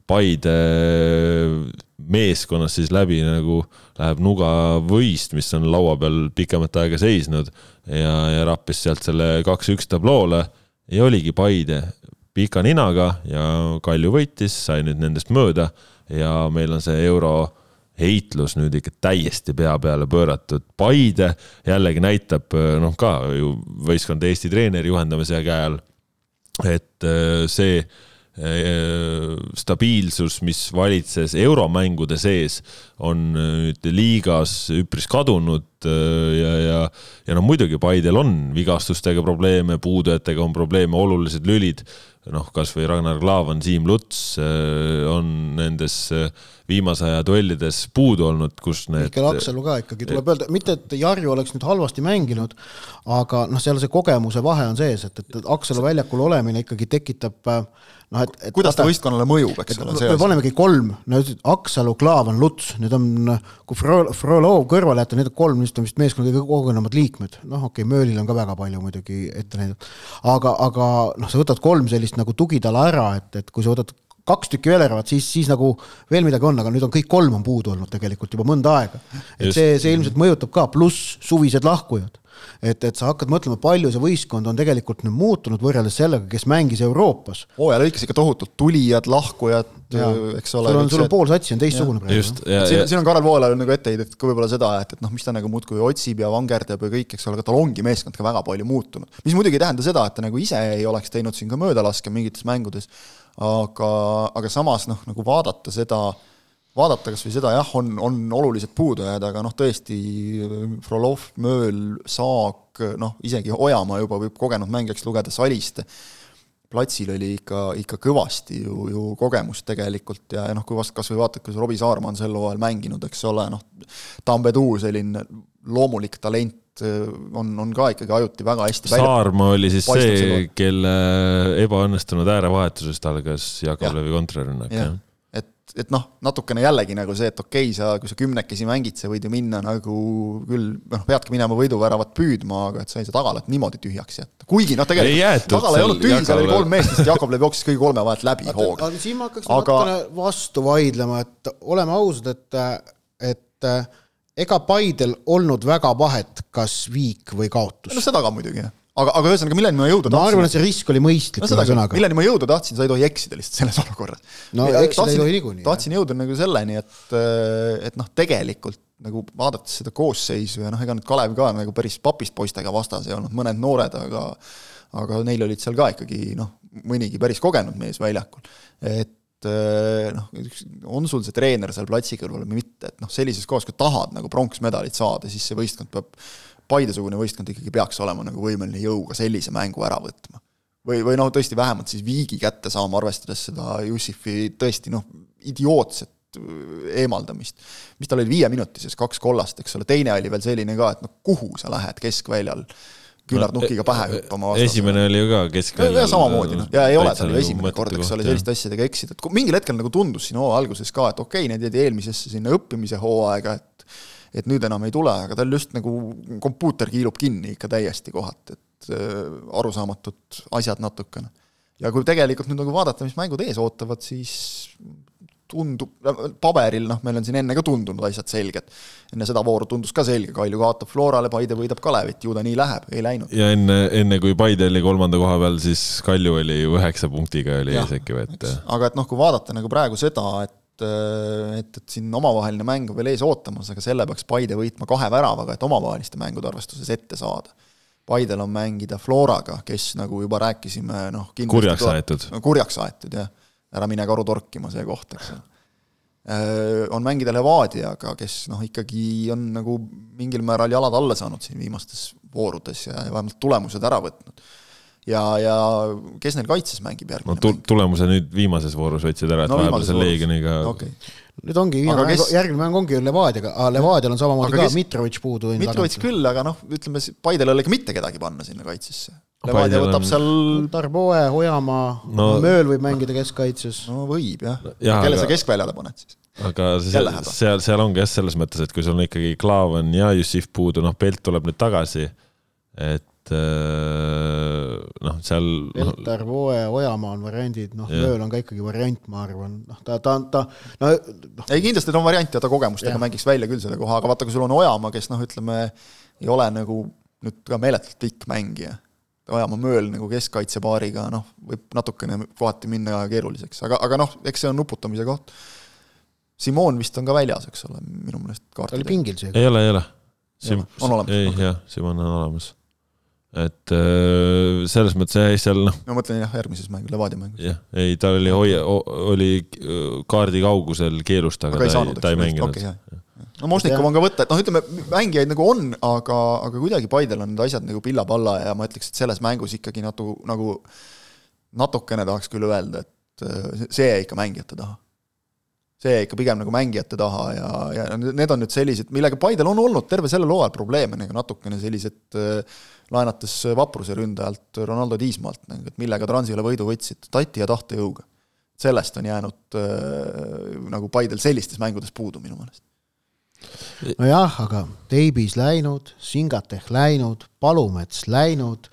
Paide äh, meeskonnas siis läbi nagu läheb nuga võist, mis on laua peal pikemat aega seisnud ja, ja rappis sealt selle kaks-üks tabloole ja oligi Paide pika ninaga ja Kalju võitis, sai nüüd nendest mööda ja meil on see euro heitlus nüüd ikka täiesti pea peale pööratud. Paide jällegi näitab noh, ka ju võistkond Eesti treeneri juhendamise käe all, et äh, see stabiilsus, mis valitses euromängude sees, on nüüd liigas üpris kadunud äh, ja, ja, ja no muidugi Paidel on vigastustega probleeme, puudujatega on probleeme, olulised lülid noh, kasvõi Ragnar Klavan, Siim Luts äh, on nendes äh, viimase aja duellides puudu olnud, kus need. Mihkel Aksalu ka ikkagi tuleb öelda, mitte et Jarju oleks nüüd halvasti mänginud, aga noh, seal see kogemuse vahe on sees, et, et Aksalu väljakul olemine ikkagi tekitab äh, noh, et, et kuidas ta võistkonnale mõjub, eks ole. me panemegi kolm, no Aksalu, Klaavan, Luts, need on, kui Frolov kõrvale jätta, need on kolm, on vist meeskonna kõige kogenumad liikmed, noh, okei okay,, Möölil on ka väga palju muidugi ette näidata. aga, aga noh, sa võtad kolm sellist nagu tugitala ära, et, et kui sa võtad kaks tükki Velerat, siis, siis nagu veel midagi on, aga nüüd on kõik kolm on puudu olnud tegelikult juba mõnda aega. et Just. see, see ilmselt mõjutab ka, pluss suvised lahkujad et, et sa hakkad mõtlema, palju see võistkond on tegelikult nüüd muutunud võrreldes sellega, kes mängis Euroopas. hooaja lõikes ikka tohutult tulijad, lahkujad, eks ole. sul on, sul on pool satsi on teistsugune praegu. just, ja, ja siin on Karel Voolajal nagu etteheidet ka võib-olla seda, et, et noh, mis ta nagu muudkui otsib ja vangerdab ja kõik, eks ole, aga tal ongi meeskond ka väga palju muutunud. mis muidugi ei tähenda seda, et ta nagu ise ei oleks teinud siin ka möödalaske mingites mängudes, aga, aga samas noh, nagu vaadata seda vaadata kas või seda, jah, on, on olulised puudujääd, aga noh, tõesti, Frolov, Mööl, Saak, noh, isegi Ojamaa juba võib kogenud mängijaks lugeda, Saliste, platsil oli ikka, ikka kõvasti ju, ju kogemust tegelikult ja, ja noh, kui vast kas või vaatad, kuidas Robbie Saarma on sel hooajal mänginud, eks ole, noh, Tambedu selline loomulik talent, on, on ka ikkagi ajuti väga hästi Saarma oli siis see, kelle ebaõnnestunud äärevahetusest algas Jakovlevi kontrarünnak, jah ja.? Et noh, natukene jällegi nagu see, et okei okay,, sa, kui sa kümnekesi mängid, sa võid ju minna nagu küll, noh, peadki minema võiduväravat püüdma, aga et sa ei saa tagalat niimoodi tühjaks jätta. kuigi noh, tegelikult tagala ei olnud tühi, seal oli kolm meest, sest Jakob jooksis kõigi kolme vahelt läbi hooga. aga siin ma hakkaks aga... natukene vastu vaidlema, et oleme ausad, et, et ega Paidel olnud väga vahet, kas viik või kaotus. no seda ka muidugi, jah aga, aga ühesõnaga, milleni ma jõuda ma tahtsin? arvan, et see risk oli mõistlik no ühesõnaga. milleni ma jõuda tahtsin, sa ei tohi eksida lihtsalt selles olukorras. no eksida ei tohi niikuinii. tahtsin jõuda nagu selleni, et, et noh, tegelikult nagu vaadates seda koosseisu ja noh, ega nüüd Kalev ka nagu päris papist poistega vastas ei olnud, mõned noored, aga aga neil olid seal ka ikkagi noh, mõnigi päris kogenud mees väljakul. et eh, noh, on sul see treener seal platsi kõrval või mitte, et noh, sellises kohas, kui tahad nagu pronksmedalit saada, siis see võistkond peab, Paide-sugune võistkond ikkagi peaks olema nagu võimeline jõuga sellise mängu ära võtma või, või noh, tõesti vähemalt siis viigi kätte saama, arvestades seda Jussifi tõesti noh, idiootset äh, eemaldamist. mis tal oli viieminutises, kaks kollast, eks ole, teine oli veel selline ka, et noh, kuhu sa lähed keskväljal küünarnukiga pähe hüppama vastasele. esimene oli ju ka keskväljal. ja samamoodi noh, ja ei ole tal ju nagu esimene kord, eks ole, selliste asjadega eksida, et mingil hetkel nagu tundus siin hooaja alguses ka, et okei okay,, need jäid eelmisesse sinna õppimise hooaega, et et nüüd enam ei tule, aga tal just nagu kompuuter kiilub kinni ikka täiesti kohati, et äh, arusaamatud asjad natukene. ja kui tegelikult nüüd nagu vaadata, mis mängud ees ootavad, siis tundub, paberil noh, meil on siin enne ka tundunud asjad selged. enne seda vooru tundus ka selge, Kalju kaotab Florale, Paide võidab Kalevit, ju ta nii läheb, ei läinud. ja enne, enne kui Paide oli kolmanda koha peal, siis Kalju oli ju üheksa punktiga oli ees äkki või et. aga et noh, kui vaadata nagu praegu seda, et et, et siin omavaheline mäng on veel ees ootamas, aga selle peaks Paide võitma kahe väravaga, et omavaheliste mängude arvestuses ette saada. Paidel on mängida Floraga, kes nagu juba rääkisime, noh kurjaks aetud. kurjaks aetud jah, ära mine karu torkima see koht, eks ole. on mängida Levadiaga, kes noh, ikkagi on nagu mingil määral jalad alla saanud siin viimastes voorudes ja, ja vähemalt tulemused ära võtnud. ja, ja kes neil kaitses mängib no järgmine tu-, tulemuse nüüd viimases voorus võtsid ära, et No no, vahepeal seal. Leegioniga okei okay., nüüd ongi viimane Aga mäng kes-, järgmine mäng ongi ju Levadiaga, aa Levadial on samamoodi Aga ka kes- Mitrovic puudu. Mitrovic küll, aga noh, ütleme, Paidel ei ole ikka mitte kedagi panna sinna kaitsesse. Levadia võtab on- seal, Tarboe, Ojamaa No- no,, Mööl võib mängida keskkaitses. no võib jah ja,. Jaa, kelle aga- sa keskväljale paned siis? aga seal seal, seal ongi jah, selles mõttes, et kui sul on ikkagi Klaavan ja Jussif puudu, noh, Pelt tuleb nüüd tagasi, et äh, noh, seal noh, Tarboe, Ojamaa on variandid, noh. Mööl on ka ikkagi variant, ma arvan, noh, ta, ta, ta, no noh, ei kindlasti on variant ja ta kogemustega mängiks välja küll selle koha, aga vaata, kui sul on Ojamaa, kes noh, ütleme ei ole nagu nüüd ka meeletult pikk mängija. Ojamaa mööl nagu keskkaitsepaariga, noh, võib natukene kohati minna keeruliseks, aga, aga noh, eks see on nuputamise koht. Simon vist on ka väljas, eks ole, minu meelest ta oli pingil seega. ei ole, ei ole. olemas? ei Okei. jah, Simon on olemas. Et äh, selles mõttes jah, seal noh, ma mõtlen jah, järgmises mängus, Levadia mängus. jah, ei ta oli hoia, oli äh, kaardi kaugusel keelust, aga, aga ei ta saanud, ei, ta ei mänginud jah. no Mošnikov on ka võtta, et noh, ütleme mängijaid nagu on, aga, aga kuidagi Paidel on need asjad nagu pilla-palla ja ma ütleks, et selles mängus ikkagi natu-, nagu natukene tahaks küll öelda, et äh, see jäi ikka mängijate taha. see jäi ikka pigem nagu mängijate taha ja, ja need on nüüd sellised, millega Paidel on olnud terve sellel hooajal probleeme nagu natukene sellised laenates vapruse ründajalt Ronaldo Tiismaalt et millega Transile võidu võtsid, tati ja tahtejõuga. sellest on jäänud äh, nagu Paidel sellistes mängudes puudu minu meelest. nojah, aga Teibis läinud, Singateh läinud, Palumets läinud,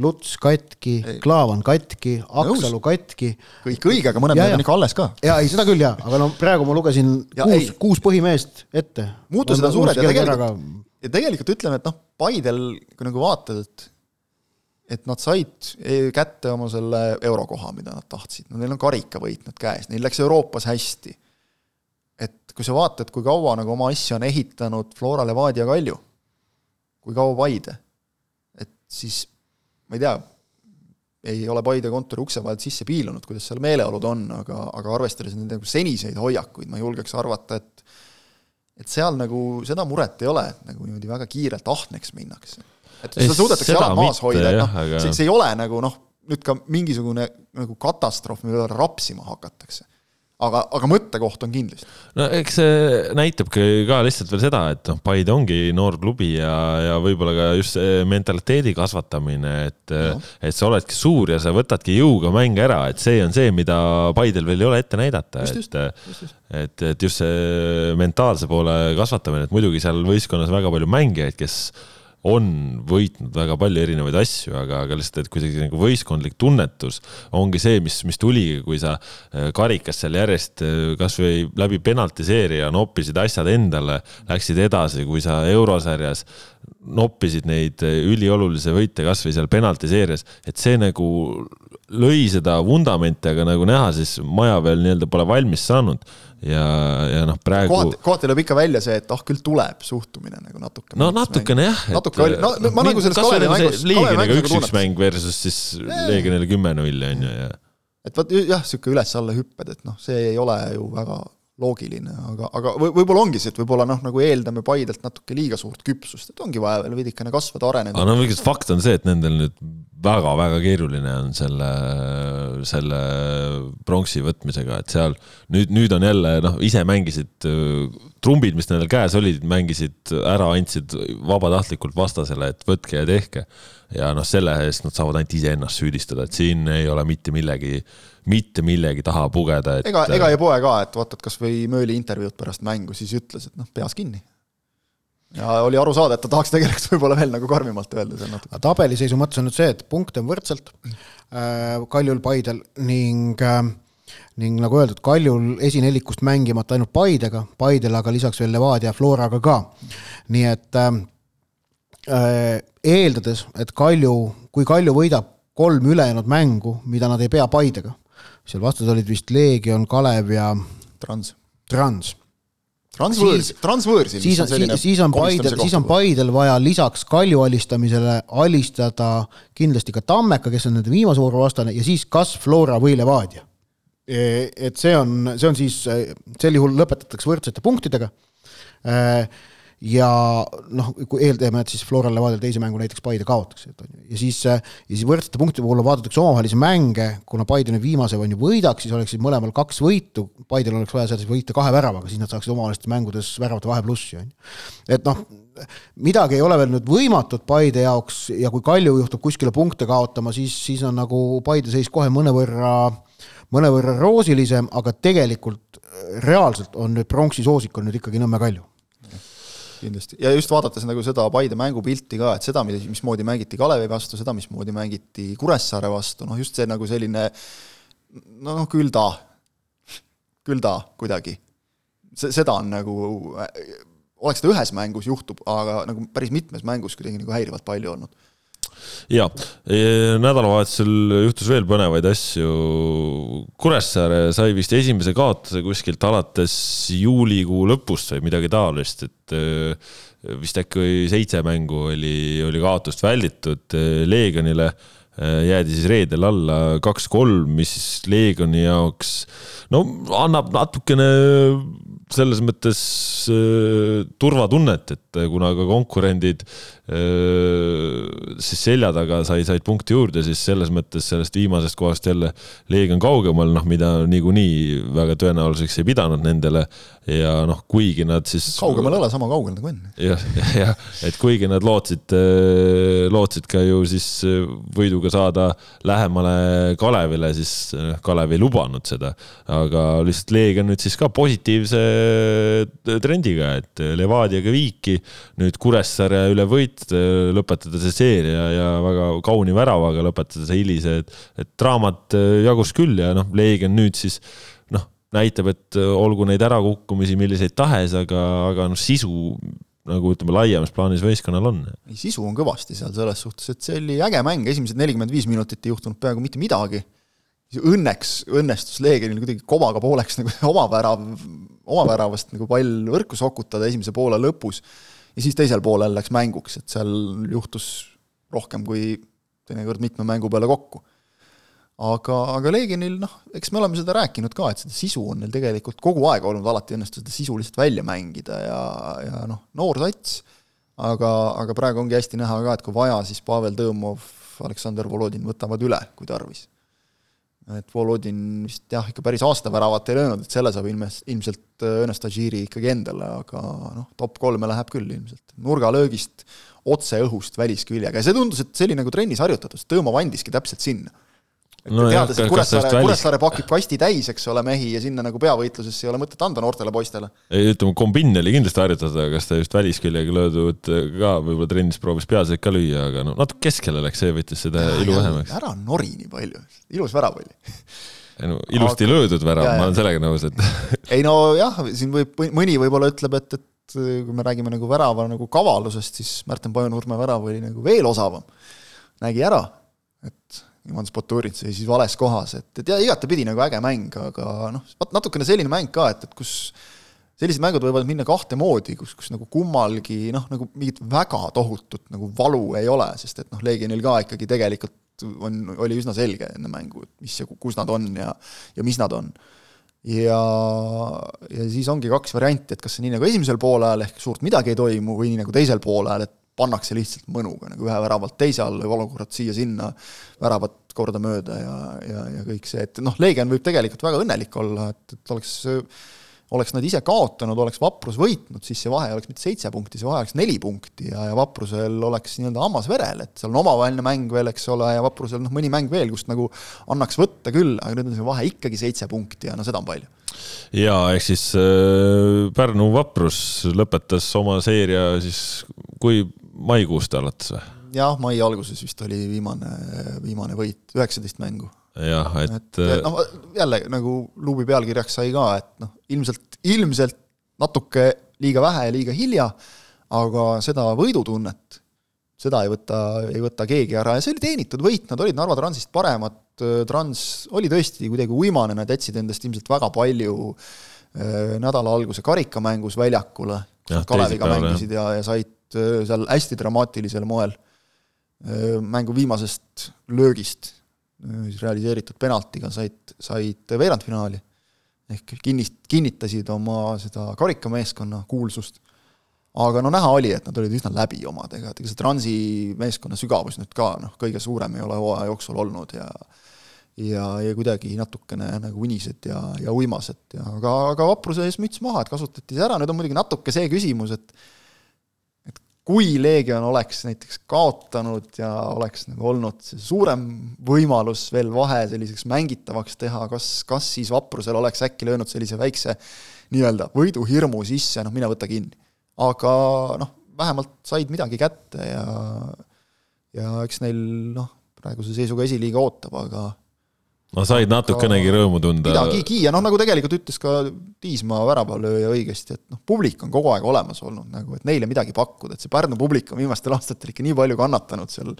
Luts katki Klaavan katki, Aksalu katki. kõik õige, aga mõned Ja, mehed ja. on ikka alles ka. ja ei, seda küll jaa, aga no praegu ma lugesin Ja kuus kuus põhimeest ette. Muutused on suured ja tegelikult- ja tegelikult ütleme, et noh, Paidel, kui nagu vaatad, et et nad said e- kätte oma selle eurokoha, mida nad tahtsid, no neil on karikavõit nüüd käes, neil läks Euroopas hästi. et kui sa vaatad, kui kaua nagu oma asja on ehitanud Flora Levadia Kalju, kui kaua Paide, et siis ma ei tea, ei ole Paide kontori ukse vahelt sisse piilunud, kuidas seal meeleolud on, aga, aga arvestades nende nagu seniseid hoiakuid, ma julgeks arvata, et et seal nagu seda muret ei ole, et nagu niimoodi väga kiirelt ahneks minnakse. et Ei, seda suudetakse jalad maas hoida, et noh see, see ei ole nagu noh, nüüd ka mingisugune nagu katastroof, mille üle rapsima hakatakse. aga, aga mõttekoht on kindlasti. no eks see näitabki ka lihtsalt veel seda, et noh, Paide ongi noor klubi ja, ja võib-olla ka just see mentaliteedi kasvatamine, et Jah. et sa oledki suur ja sa võtadki jõuga mänge ära, et see on see, mida Paidel veel ei ole ette näidata, et. et, et just see mentaalse poole kasvatamine, et muidugi seal võistkonnas väga palju mängijaid, kes on võitnud väga palju erinevaid asju, aga, aga lihtsalt, et kuidagi nagu võistkondlik tunnetus ongi see, mis, mis tuli, kui sa äh, karikas seal järjest äh, kasvõi läbi penaltiseeria noppisid asjad endale, läksid edasi, kui sa eurosarjas noppisid neid üliolulisi võite kasvõi seal penaltiseerias, et see nagu lõi seda vundamenti, aga nagu näha, siis maja veel nii-öelda pole valmis saanud ja, ja noh, praegu. kohati, kohati lööb ikka välja see, et ah oh, küll tuleb suhtumine nagu natuke. no natukene jah. natuke oli, no ma nagu selles Kalevi mängus. Leegioniga üks-üks mäng versus siis Leegionile kümme-null on ju ja. et vot jah, sihuke üles-alla hüpped, et noh, see ei ole ju väga loogiline, aga, aga võib-olla ongi see, et võib-olla noh, nagu eeldame Paidelt natuke liiga suurt küpsust, et ongi vaja veel veidikene kasvada, areneda. aga no muidugi fakt on see, et nendel nüüd väga-väga keeruline on selle, selle pronksi võtmisega, et seal nüüd, nüüd on jälle noh, ise mängisid trumbid, mis nendel käes olid, mängisid ära, andsid vabatahtlikult vastasele, et võtke ja tehke. ja noh, selle eest nad saavad ainult iseennast süüdistada, et siin ei ole mitte millegi mitte millegi taha pugeda, et. ega, ega ei poe ka, et vaatad kasvõi Mööli intervjuud pärast mängu, siis ütles, et noh, peas kinni. ja oli aru saada, et ta tahaks tegelikult võib-olla veel nagu karmimalt öelda seal natuke. tabeliseisu mõttes on nüüd see, et punkte on võrdselt äh, Kaljul, Paidel ning äh, ning nagu öeldud, Kaljul esinelikust mängimata ainult Paidega, Paidel aga lisaks veel Levadia ja Floraga ka. nii et äh, äh eeldades, et Kalju, kui Kalju võidab kolm ülejäänud mängu, mida nad ei pea Paidega, seal vastas olid vist Leegion, Kalev ja Trans. Trans. Transvõõrs, transvõõrsil. siis on, siis, siis on Paidel, siis on Paidel vaja lisaks Kalju alistamisele alistada kindlasti ka Tammeka, kes on nende viimase vooru vastane ja siis kas Flora või Levadia. E, et see on, see on siis, sel juhul lõpetatakse võrdsete punktidega ja noh, kui eeldame, et siis Floral Levadial teise mängu näiteks Paide kaotaks, et on ju, ja siis, ja siis võrdsete punktide puhul vaadatakse omavahelisi mänge, kuna Paide nüüd viimase on ju võidaks, siis oleksid mõlemal kaks võitu, Paidel oleks vaja seal siis võita kahe väravaga, siis nad saaksid omavahelistes mängudes väravate vaheplussi, on ju. et noh, midagi ei ole veel nüüd võimatut Paide jaoks ja kui Kalju juhtub kuskile punkte kaotama, siis, siis on nagu Paide seis kohe mõnevõrra, mõnevõrra roosilisem, aga tegelikult reaalselt on nüüd pronksi soosik on nüüd ikkagi Nõmme Kalju kindlasti, ja just vaadates nagu seda Paide mängupilti ka, et seda, mismoodi mängiti Kalevi vastu, seda, mismoodi mängiti Kuressaare vastu, noh just see nagu selline noh, küll ta, küll ta kuidagi. see, seda on nagu, oleks ta ühes mängus, juhtub, aga nagu päris mitmes mängus kuidagi nagu häirivalt palju olnud ja nädalavahetusel juhtus veel põnevaid asju. Kuressaare sai vist esimese kaotuse kuskilt alates juulikuu lõpust või midagi taolist, et äh, vist äkki seitse mängu oli, oli kaotust välditud äh, Leegionile jäädi siis reedel alla kaks-kolm, mis Leegioni jaoks no annab natukene selles mõttes turvatunnet, et kuna ka konkurendid siis selja taga sai, said punkti juurde, siis selles mõttes sellest viimasest kohast jälle Leegion kaugemal, noh, mida niikuinii väga tõenäoliseks ei pidanud nendele ja noh, kuigi nad siis. kaugemal ei ole sama kaugel nagu enne. jah, jah, et kuigi nad lootsid, äh, lootsid ka ju siis võiduga saada lähemale Kalevile, siis Kalev ei lubanud seda, aga lihtsalt Leegion nüüd siis ka positiivse trendiga, et Levadiaga viiki, nüüd Kuressaare üle võit, lõpetada see seeria ja väga kauni väravaga lõpetada see hilise, et, et draamat jagus küll ja noh, Leegion nüüd siis noh, näitab, et olgu neid ärakukkumisi milliseid tahes, aga, aga noh, sisu nagu ütleme, laiemas plaanis võistkonnal on. sisu on kõvasti seal selles suhtes, et see oli äge mäng, esimesed nelikümmend viis minutit ei juhtunud peaaegu mitte midagi. Õnneks õnnestus Leegionil kuidagi komaga pooleks nagu oma värav oma väravast nagu pall võrku sokutada esimese poole lõpus ja siis teisel poolel läks mänguks, et seal juhtus rohkem kui teinekord mitme mängu peale kokku. aga, aga Leegionil noh, eks me oleme seda rääkinud ka, et seda sisu on neil tegelikult kogu aeg olnud, alati õnnestus seda sisu lihtsalt välja mängida ja, ja noh, noor sats, aga, aga praegu ongi hästi näha ka, et kui vaja, siis Pavel Tõõmov, Aleksandr Volodin võtavad üle, kui tarvis et Volodin vist jah, ikka päris aastaväravat ei löönud, et selle saab ilmes, ilmselt Õnnes Tadžiri ikkagi endale, aga noh, top kolme läheb küll ilmselt. nurgalöögist otse õhust välisküljega ja see tundus, et see oli nagu trennis harjutatud, Tõõmov andiski täpselt sinna et no teades, et Kuressaare, Kuressaare pakib kasti täis, eks ole, mehi ja sinna nagu peavõitlusesse ei ole mõtet anda noortele poistele. ei, ütleme, kombinn oli kindlasti harjutatud, aga kas ta just välisküljega löödud ka võib-olla trennis proovis peaseid ka lüüa, aga no natuke keskele läks, see võttis seda ja, ilu vähemaks. ära nori nii palju, ilus värav oli ei no ilusti aga... löödud värav, ma olen sellega nõus, et ei no jah, siin võib, mõni võib-olla ütleb, et, et kui me räägime nagu värava nagu kavalusest, siis Märten Pajunurme värav oli nagu veel osavam. nägi ära, et Ivan Spoturit seisis vales kohas, et, et ja igatepidi nagu äge mäng, aga noh, natukene selline mäng ka, et, et kus sellised mängud võivad minna kahte moodi, kus, kus nagu kummalgi noh, nagu mingit väga tohutut nagu valu ei ole, sest et noh, Legionil ka ikkagi tegelikult on, oli üsna selge enne mängu, et mis ja kus nad on ja, ja mis nad on. ja, ja siis ongi kaks varianti, et kas see nii nagu esimesel poolajal ehk suurt midagi ei toimu või nii nagu teisel poolajal, et pannakse lihtsalt mõnuga nagu ühe väravalt teise alla olukorrad siia-sinna, väravat kordamööda ja, ja, ja kõik see, et noh, Leegion võib tegelikult väga õnnelik olla, et, et oleks oleks nad ise kaotanud, oleks Vaprus võitnud, siis see vahe oleks mitte seitse punkti, see vahe oleks neli punkti ja, ja Vaprusel oleks nii-öelda hammas verel, et seal on omavaheline mäng veel, eks ole, ja Vaprusel noh, mõni mäng veel, kust nagu annaks võtta küll, aga nüüd on see vahe ikkagi seitse punkti ja no seda on palju. ja ehk siis äh, Pärnu Vaprus lõpetas oma seeria siis kui maikuust alates või? jah, mai alguses vist oli viimane, viimane võit, üheksateist mängu. Jah, et, et noh, jälle nagu luubi pealkirjaks sai ka, et noh, ilmselt, ilmselt natuke liiga vähe ja liiga hilja, aga seda võidutunnet, seda ei võta, ei võta keegi ära ja see oli teenitud võit, nad olid Narva Transist paremad, Trans oli tõesti kuidagi uimane, nad jätsid endast ilmselt väga palju äh, nädala alguse karikamängus väljakule, Kaleviga mängisid ja, ja said seal hästi dramaatilisel moel äh, mängu viimasest löögist siis realiseeritud penaltiga said, said veerandfinaali. ehk kinnist-, kinnitasid oma seda karikameeskonna kuulsust. aga no näha oli, et nad olid üsna läbi omadega, et ega see Transi meeskonna sügavus nüüd ka noh, kõige suurem ei ole hooaja jooksul olnud ja ja, ja kuidagi natukene nagu unised ja, ja uimased ja aga, aga vapruse ees müts maha, et kasutati see ära, nüüd on muidugi natuke see küsimus, et kui Leegion oleks näiteks kaotanud ja oleks nagu olnud suurem võimalus veel vahe selliseks mängitavaks teha, kas, kas siis Vaprusel oleks äkki löönud sellise väikse nii-öelda võiduhirmu sisse, noh mine võta kinni. aga noh, vähemalt said midagi kätte ja ja eks neil noh, praeguse seisuga esiliiga ootab, aga no said natukenegi rõõmu tunda. midagigi ja noh, nagu tegelikult ütles ka Tiismaa väravalööja õigesti, et noh, publik on kogu aeg olemas olnud nagu, et neile midagi pakkuda, et see Pärnu publik on viimastel aastatel ikka nii palju kannatanud seal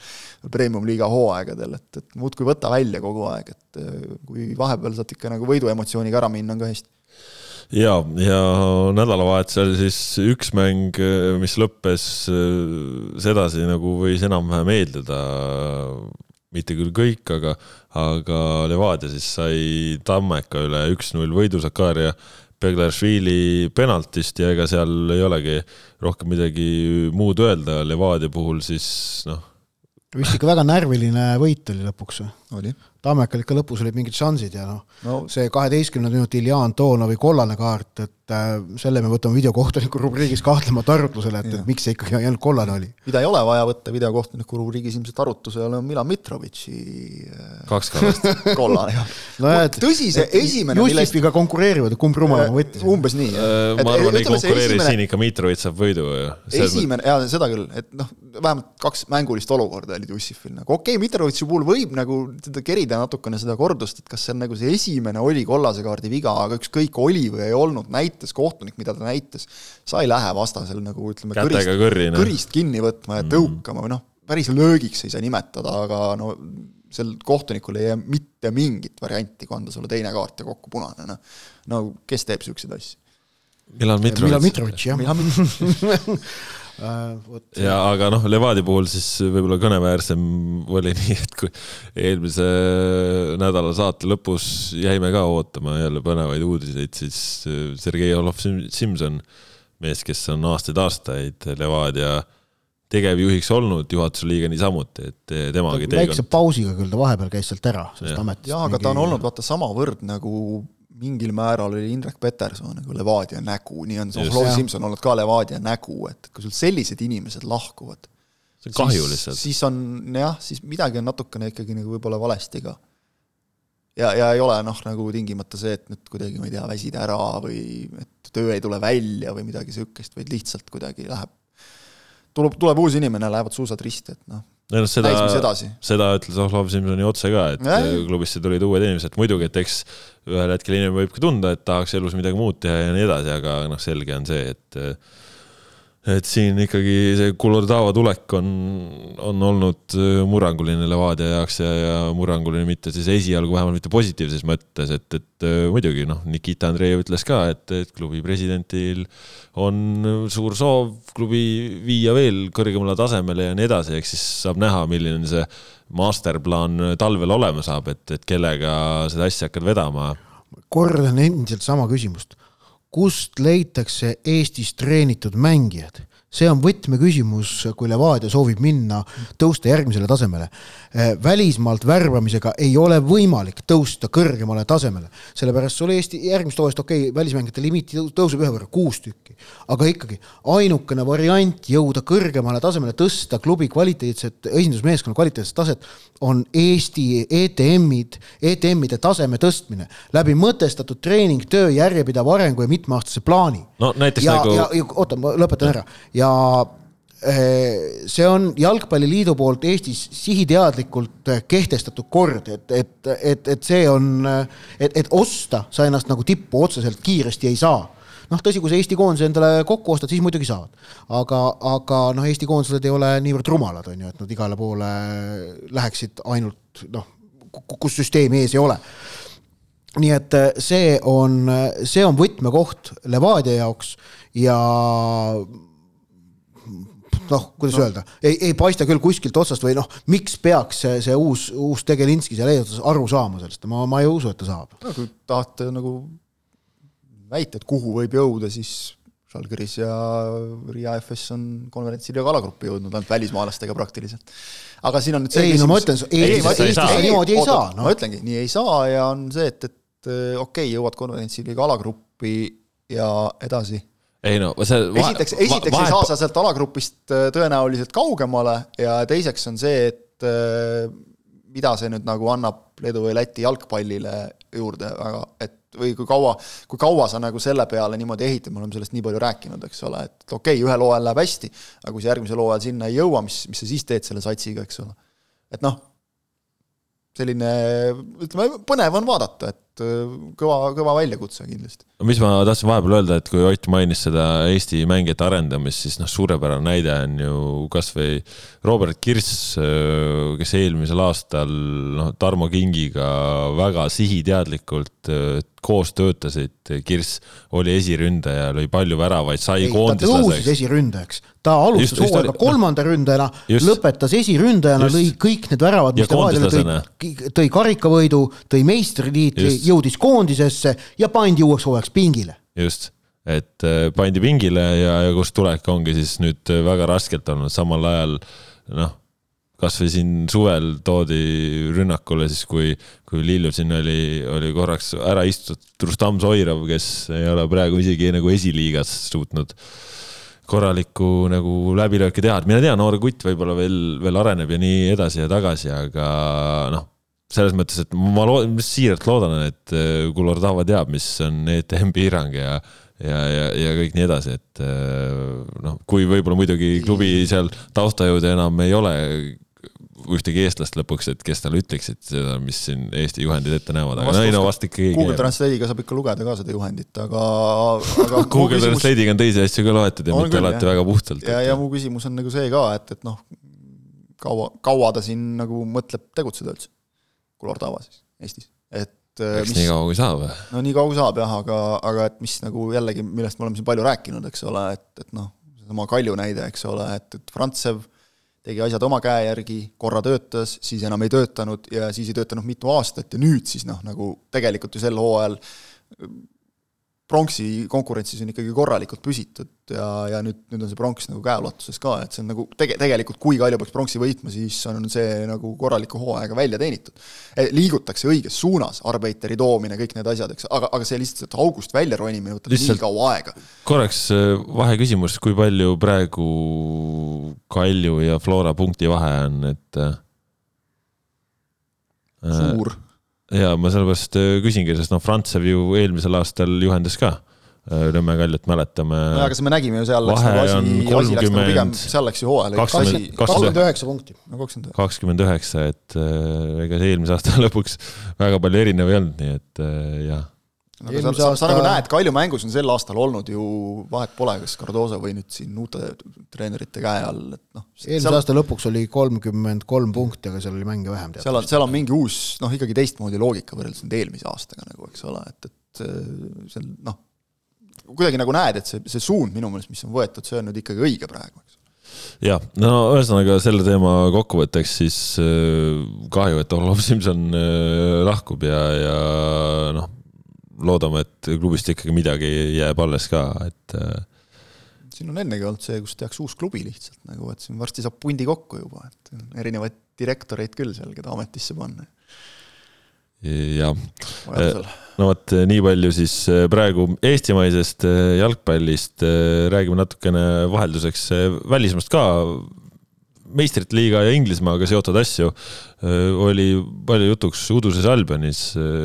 premium-liiga hooaegadel, et, et muudkui võta välja kogu aeg, et eh, kui vahepeal saad ikka nagu võiduemotsiooniga ära minna, on ka hästi. Ja, ja nädalavahetusel siis üks mäng, mis lõppes eh, sedasi, nagu võis enam-vähem eeldada, mitte küll kõik, aga aga Levadia siis sai Tammeka üle üks-null võidu Sakaria Beglaršvili penaltist ja ega seal ei olegi rohkem midagi muud öelda, Levadia puhul siis noh. vist ikka väga närviline võit oli lõpuks või? Oli Tammekal ikka lõpus olid mingid šansid ja noh no., see kaheteistkümnendal minutil Jaan Toonovi kollane kaart, et äh, selle me võtame videokohtuniku rubriigis kahtlemata arutlusele, et, et miks see ikkagi ainult kollane oli. mida ei ole vaja võtta videokohtuniku rubriigis ilmselt arutlusele, on Milan Mitrovitši äh, kaks kallast kollane, jah no,. tõsi, see esimene Jussifiga millest... konkureerivad, kumb rumalama võttis? umbes nii, jah. ma arvan, ei konkureeri esimene... siin ikka Mitrovitš saab võidu ju. esimene, jaa, seda küll, et noh, vähemalt kaks mängulist olukorda olid Jussifil nagu, okei okay,, Mitrovitši puhul võib nagu seda kerida natukene seda kordust, et kas see on nagu see esimene oli kollase kaardi viga, aga ükskõik, oli või ei olnud, näitas kohtunik, mida ta näitas, sa ei lähe vastasel nagu ütleme, kõrist, kõrri, no. kõrist kinni võtma ja mm. tõukama või noh, päris löögiks ei saa nimetada, aga no sel kohtunikul ei jää mitte mingit varianti, kui anda sulle teine kaart ja kokku punane, noh. no kes teeb niisuguseid asju? Milan Mitrovitš. Milan Mitrovitš, jah Äh, ja aga noh, Levadia puhul siis võib-olla kõneväärsem oli nii, et kui eelmise nädala saate lõpus jäime ka ootama jälle põnevaid uudiseid, siis äh, Sergei Olov-Simson, mees, kes on aastaid-aastaid Levadia tegevjuhiks olnud, juhatuse liige niisamuti, et temagi väikse pausiga küll ta vahepeal käis sealt ära sellest ametist. jah, aga ta on olnud vaata samavõrd nagu mingil määral oli Indrek Peterson nagu Levadia nägu, nii on Lois Simson olnud ka Levadia nägu, et kui sul sellised inimesed lahkuvad, see on kahju lihtsalt. siis on jah, siis midagi on natukene ikkagi nagu võib-olla valesti ka. ja, ja ei ole noh, nagu tingimata see, et nüüd kuidagi, ma ei tea, väsid ära või et töö ei tule välja või midagi niisugust, vaid lihtsalt kuidagi läheb, tuleb, tuleb uus inimene, lähevad suusad risti, et noh no seda, seda ütles Ohlov Simsoni otse ka, et ja, klubisse tulid uued inimesed, muidugi, et eks ühel hetkel inimene võib ka tunda, et tahaks elus midagi muud teha ja nii edasi, aga noh, selge on see, et et siin ikkagi see Kulordava tulek on, on olnud äh, murranguline Levadia jaoks ja, ja murranguline mitte siis esialgu vähemalt mitte positiivses mõttes, et, et äh, muidugi noh, Nikita Andreev ütles ka, et, et klubi presidendil on suur soov klubi viia veel kõrgemale tasemele ja nii edasi, ehk siis saab näha, milline see masterplaan talvel olema saab, et, et kellega seda asja hakkad vedama. kordan endiselt sama küsimust kust leitakse Eestis treenitud mängijad? See on võtmeküsimus, kui Levadia soovib minna, tõusta järgmisele tasemele. Eh, välismaalt värbamisega ei ole võimalik tõusta kõrgemale tasemele, sellepärast sul Eesti järgmist hooajast, okei okay,, välismängijate limiit tõuseb ühe võrra, kuus tükki, aga ikkagi ainukene variant jõuda kõrgemale tasemele, tõsta klubi kvaliteetset, esindusmeeskonna kvaliteetset taset on Eesti ETM-id, ETM-ide taseme tõstmine läbi mõtestatud treening, töö, järjepidev arengu ja mitmeaastase plaani. No näiteks ja, nagu. ja, ja oota, ma lõpetan ära ja eh, see on Jalgpalliliidu poolt Eestis sihiteadlikult kehtestatud kord, et, et, et, et see on, et, et osta sa ennast nagu tippu otseselt kiiresti ei saa noh, tõsi, kui sa Eesti koondise endale kokku ostad, siis muidugi saad. aga, aga noh, Eesti koondised ei ole niivõrd rumalad, on ju, et nad igale poole läheksid ainult noh, kus süsteemi ees ei ole nii et äh, see on, see on võtmekoht Levadia jaoks ja noh, kuidas no. öelda, ei, ei paista küll kuskilt otsast või noh, miks peaks see, see uus, uus Tegelinski seal eesotsas aru saama sellest, ma, ma ei usu, et ta saab. no kui tahate nagu väita, et kuhu võib jõuda, siis Žalgiris ja Riia FS on konverentsiliiga alagruppi jõudnud ainult välismaalastega praktiliselt. aga siin on nüüd see ei, no ma ütlen, Eestis niimoodi ei saa no.. ma ütlengi, nii ei saa ja on see, et, et okei okay,, jõuad konverentsiliiga alagruppi ja edasi. ei no see esiteks, esiteks vahe... ei saa sa sealt alagrupist äh, tõenäoliselt kaugemale ja teiseks on see, et äh, mida see nüüd nagu annab Leedu või Läti jalgpallile juurde väga, et või kui kaua, kui kaua sa nagu selle peale niimoodi ehitad, me oleme sellest nii palju rääkinud, eks ole, et okei okay,, ühel hooajal läheb hästi, aga kui sa järgmisel hooajal sinna ei jõua, mis, mis sa siis teed selle satsiga, eks ole. et noh, selline, ütleme, põnev on vaadata, et et äh, kõva, kõva väljakutse kindlasti. mis ma tahtsin vahepeal öelda, et kui Ott mainis seda Eesti mängijate arendamist, siis noh, suurepärane näide on ju kasvõi Robert Kirss, äh, kes eelmisel aastal noh, Tarmo Kingiga väga sihiteadlikult äh, koos töötasid, Kirss oli esiründaja, lõi palju väravaid, sai koondislaseks. ta tõusis esiründajaks, ta alustas hooaega kolmanda ründajana, lõpetas esiründajana, lõi kõik need väravad, mis ta vahele tõi, tõi karikavõidu, tõi meistritiitli, jõudis koondisesse ja pandi uueks hooajaks pingile. just, et äh, pandi pingile ja, ja kust tulek ongi siis nüüd äh, väga raskelt olnud, samal ajal noh, kasvõi siin suvel toodi rünnakule siis, kui, kui Lillu siin oli, oli korraks ära istutud Rustam Soirov, kes ei ole praegu isegi nagu esiliigas suutnud korralikku nagu läbilööki teha, et mine tea, noor kutt võib-olla veel, veel areneb ja nii edasi ja tagasi, aga noh selles mõttes, et ma loo-, siiralt loodan, et Kulor Tava teab, mis on ETM piirang ja ja, ja, ja kõik nii edasi, et noh, kui võib-olla muidugi klubi seal taustajõude enam ei ole ühtegi eestlast lõpuks, et kes talle ütleksid seda, mis siin Eesti juhendid ette näevad, aga ei no vast ikkagi. Google Translate'iga saab ikka lugeda ka seda juhendit, aga, aga Google küsimus... Translate'iga on teisi asju ka loetud ja on mitte küll, alati jah. väga puhtalt. ja, ja mu küsimus on nagu see ka, et, et noh, kaua, kaua ta siin nagu mõtleb tegutseda üldse Kulor-Tava siis Eestis, et äh, eks mis, nii kaua kui saab. no nii kaua kui saab jah, aga, aga et mis nagu jällegi, millest me oleme siin palju rääkinud, eks ole, et, et noh, seesama Kalju näide, eks ole, et, et Frantsev tegi asjad oma käe järgi, korra töötas, siis enam ei töötanud ja siis ei töötanud mitu aastat ja nüüd siis noh, nagu tegelikult ju sel hooajal pronksi konkurentsis on ikkagi korralikult püsitud ja, ja nüüd, nüüd on see pronks nagu käeulatuses ka, et see on nagu tege-, tegelikult kui Kalju peaks pronksi võitma, siis on see nagu korraliku hooaega välja teenitud. E, liigutakse õiges suunas, Arbeiteri toomine, kõik need asjad, eks, aga, aga see lihtsalt august välja ronimine võtab lihtsalt nii kaua aega. korraks äh, vaheküsimus, kui palju praegu Kalju ja Flora punkti vahe on, et äh, suur ja ma sellepärast äh, küsingi, sest noh, Frantsev ju eelmisel aastal juhendas ka äh, Nõmme Kaljut mäletame. nojah, aga me nägime ju seal läks nagu asi, asi läks nagu pigem, seal läks ju hooajal kakskümmend üheksa punkti. kakskümmend üheksa, et äh, ega see eelmise aasta lõpuks väga palju erinev ei olnud, nii et äh, jah. aga sa, sa, sa nagu näed, Kalju mängus on sel aastal olnud ju, vahet pole, kas Cardoso või nüüd siin uute treenerite käe all, et noh. eelmise seal... aasta lõpuks oli kolmkümmend kolm punkti, aga seal oli mänge vähem. seal on, seal on mingi uus, noh ikkagi teistmoodi loogika võrreldes nüüd eelmise aastaga nagu, eks ole, et, et see on noh, kuidagi nagu näed, et see, see suund minu meelest, mis on võetud, see on nüüd ikkagi õige praegu, eks jah, no ühesõnaga selle teema kokkuvõtteks siis äh, kahju, et Olav Simson äh, lahkub ja, ja noh, loodame, et klubist ikkagi midagi jääb alles ka, et. Äh, siin on ennegi olnud see, kus tehakse uus klubi lihtsalt nagu, et siin varsti saab pundi kokku juba, et erinevaid direktoreid küll seal, keda ametisse panna. jah, no vot, nii palju siis äh, praegu eestimaisest äh, jalgpallist, räägime natukene vahelduseks välismaast ka meistrite liiga ja Inglismaaga seotud asju oli palju jutuks uduses Albionis,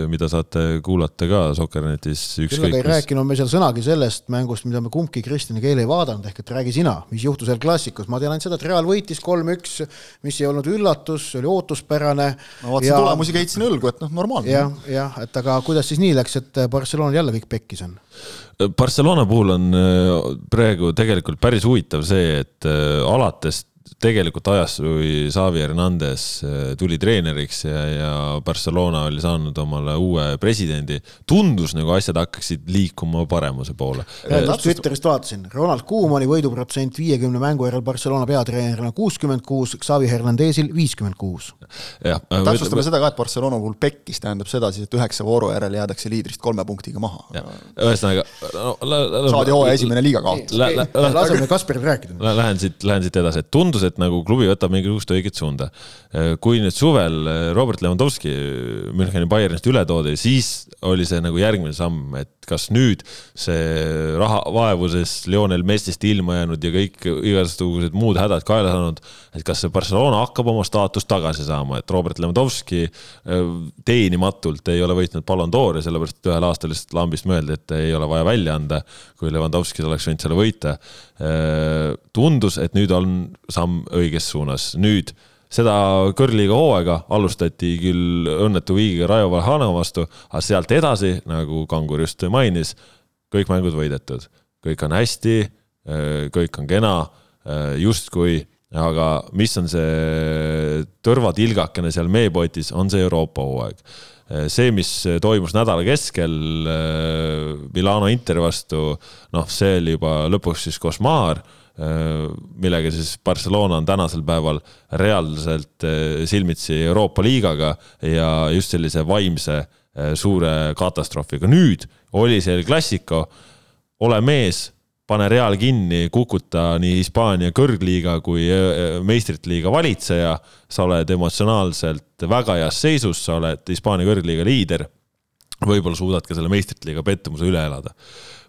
mida saate kuulata ka Soccernetis. küll aga ei rääkinud me seal sõnagi sellest mängust, mida me kumbki Kristjan ja Keel ei vaadanud, ehk et räägi sina, mis juhtus seal klassikus, ma tean ainult seda, et Real võitis kolm-üks, mis ei olnud üllatus, see oli ootuspärane. ma vaatasin ja... tulemusi, keitsin õlgu, et noh, normaalne. jah, jah, et aga kuidas siis nii läks, et Barcelonal jälle kõik pekkis on? Barcelona puhul on praegu tegelikult päris huvitav see, et alates tegelikult ajast, kui Xavi Hernandez äh, tuli treeneriks ja, ja Barcelona oli saanud omale uue presidendi, tundus nagu asjad hakkaksid liikuma paremuse poole. Twitterist vaatasin, Ronald Koemani võiduprotsent viiekümne mängu järel Barcelona peatreenerina kuuskümmend kuus, Xavi Hernandezil viiskümmend kuus. täpsustame seda ka, et Barcelona puhul pekkis tähendab seda siis, et üheksa vooru järel jäädakse liidrist kolme punktiga maha. ühesõnaga no,. saadi hooaja esimene liiga kaotus. laseme Kasparil rääkida. Lähen siit, lähen siit edasi, et tundus, et nagu klubi võtab mingisugust õiget suunda. kui nüüd suvel Robert Lewandowski Müncheni Bayernist üle toodi, siis oli see nagu järgmine samm, et kas nüüd see raha vaevuses Lionel Messist ilma jäänud ja kõik igasugused muud hädad kaela saanud, et kas see Barcelona hakkab oma staatust tagasi saama, et Robert Lewandowski äh, teenimatult ei ole võitnud Ballon d'Ori, sellepärast et ühel aastal lihtsalt lambist mõeldi, et ei ole vaja välja anda, kui Lewandowski oleks võinud selle võita. Äh, tundus, et nüüd on samm õiges suunas, nüüd seda kõrgliiga hooaega alustati küll õnnetu viigiga Raio Valhanova vastu, aga sealt edasi, nagu Kangur just mainis, kõik mängud võidetud, kõik on hästi, kõik on kena, justkui, aga mis on see tõrvatilgakene seal meepotis, on see Euroopa hooaeg. See, mis toimus nädala keskel Milano Interi vastu, noh, see oli juba lõpuks siis košmaar Äh, millega siis Barcelona on tänasel päeval reaalselt äh, silmitsi Euroopa liigaga ja just sellise vaimse äh, suure katastroofiga. nüüd oli see klassiko, ole mees, pane Real kinni, kukuta nii Hispaania kõrgliiga kui meistrite liiga valitseja. sa oled emotsionaalselt väga heas seisus, sa oled Hispaania kõrgliiga liider. võib-olla suudad ka selle meistrite liiga pettumuse üle elada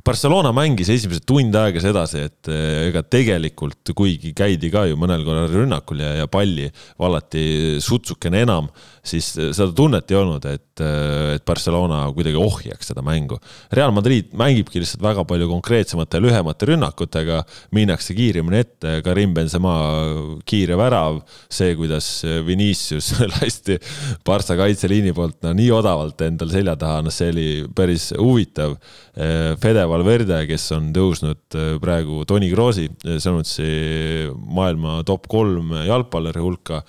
Barcelona mängis esimesed tund aega sedasi, et eh, ega tegelikult, kuigi käidi ka ju mõnel korral rünnakul ja, ja palli vallati sutsukene enam, siis seda tunnet ei olnud, et, eh, et Barcelona kuidagi ohjaks seda mängu. Real Madrid mängibki lihtsalt väga palju konkreetsemate, lühemate rünnakutega, minnakse kiiremini ette, Karim Benzema kiire värav, see, kuidas Vinicius lasti Barca kaitseliini poolt no nii odavalt endal selja taha, noh, see oli päris huvitav. Fede Valverde, kes on tõusnud praegu Toni Kroosi sõnutsi maailma top kolm jalgpalluri hulka.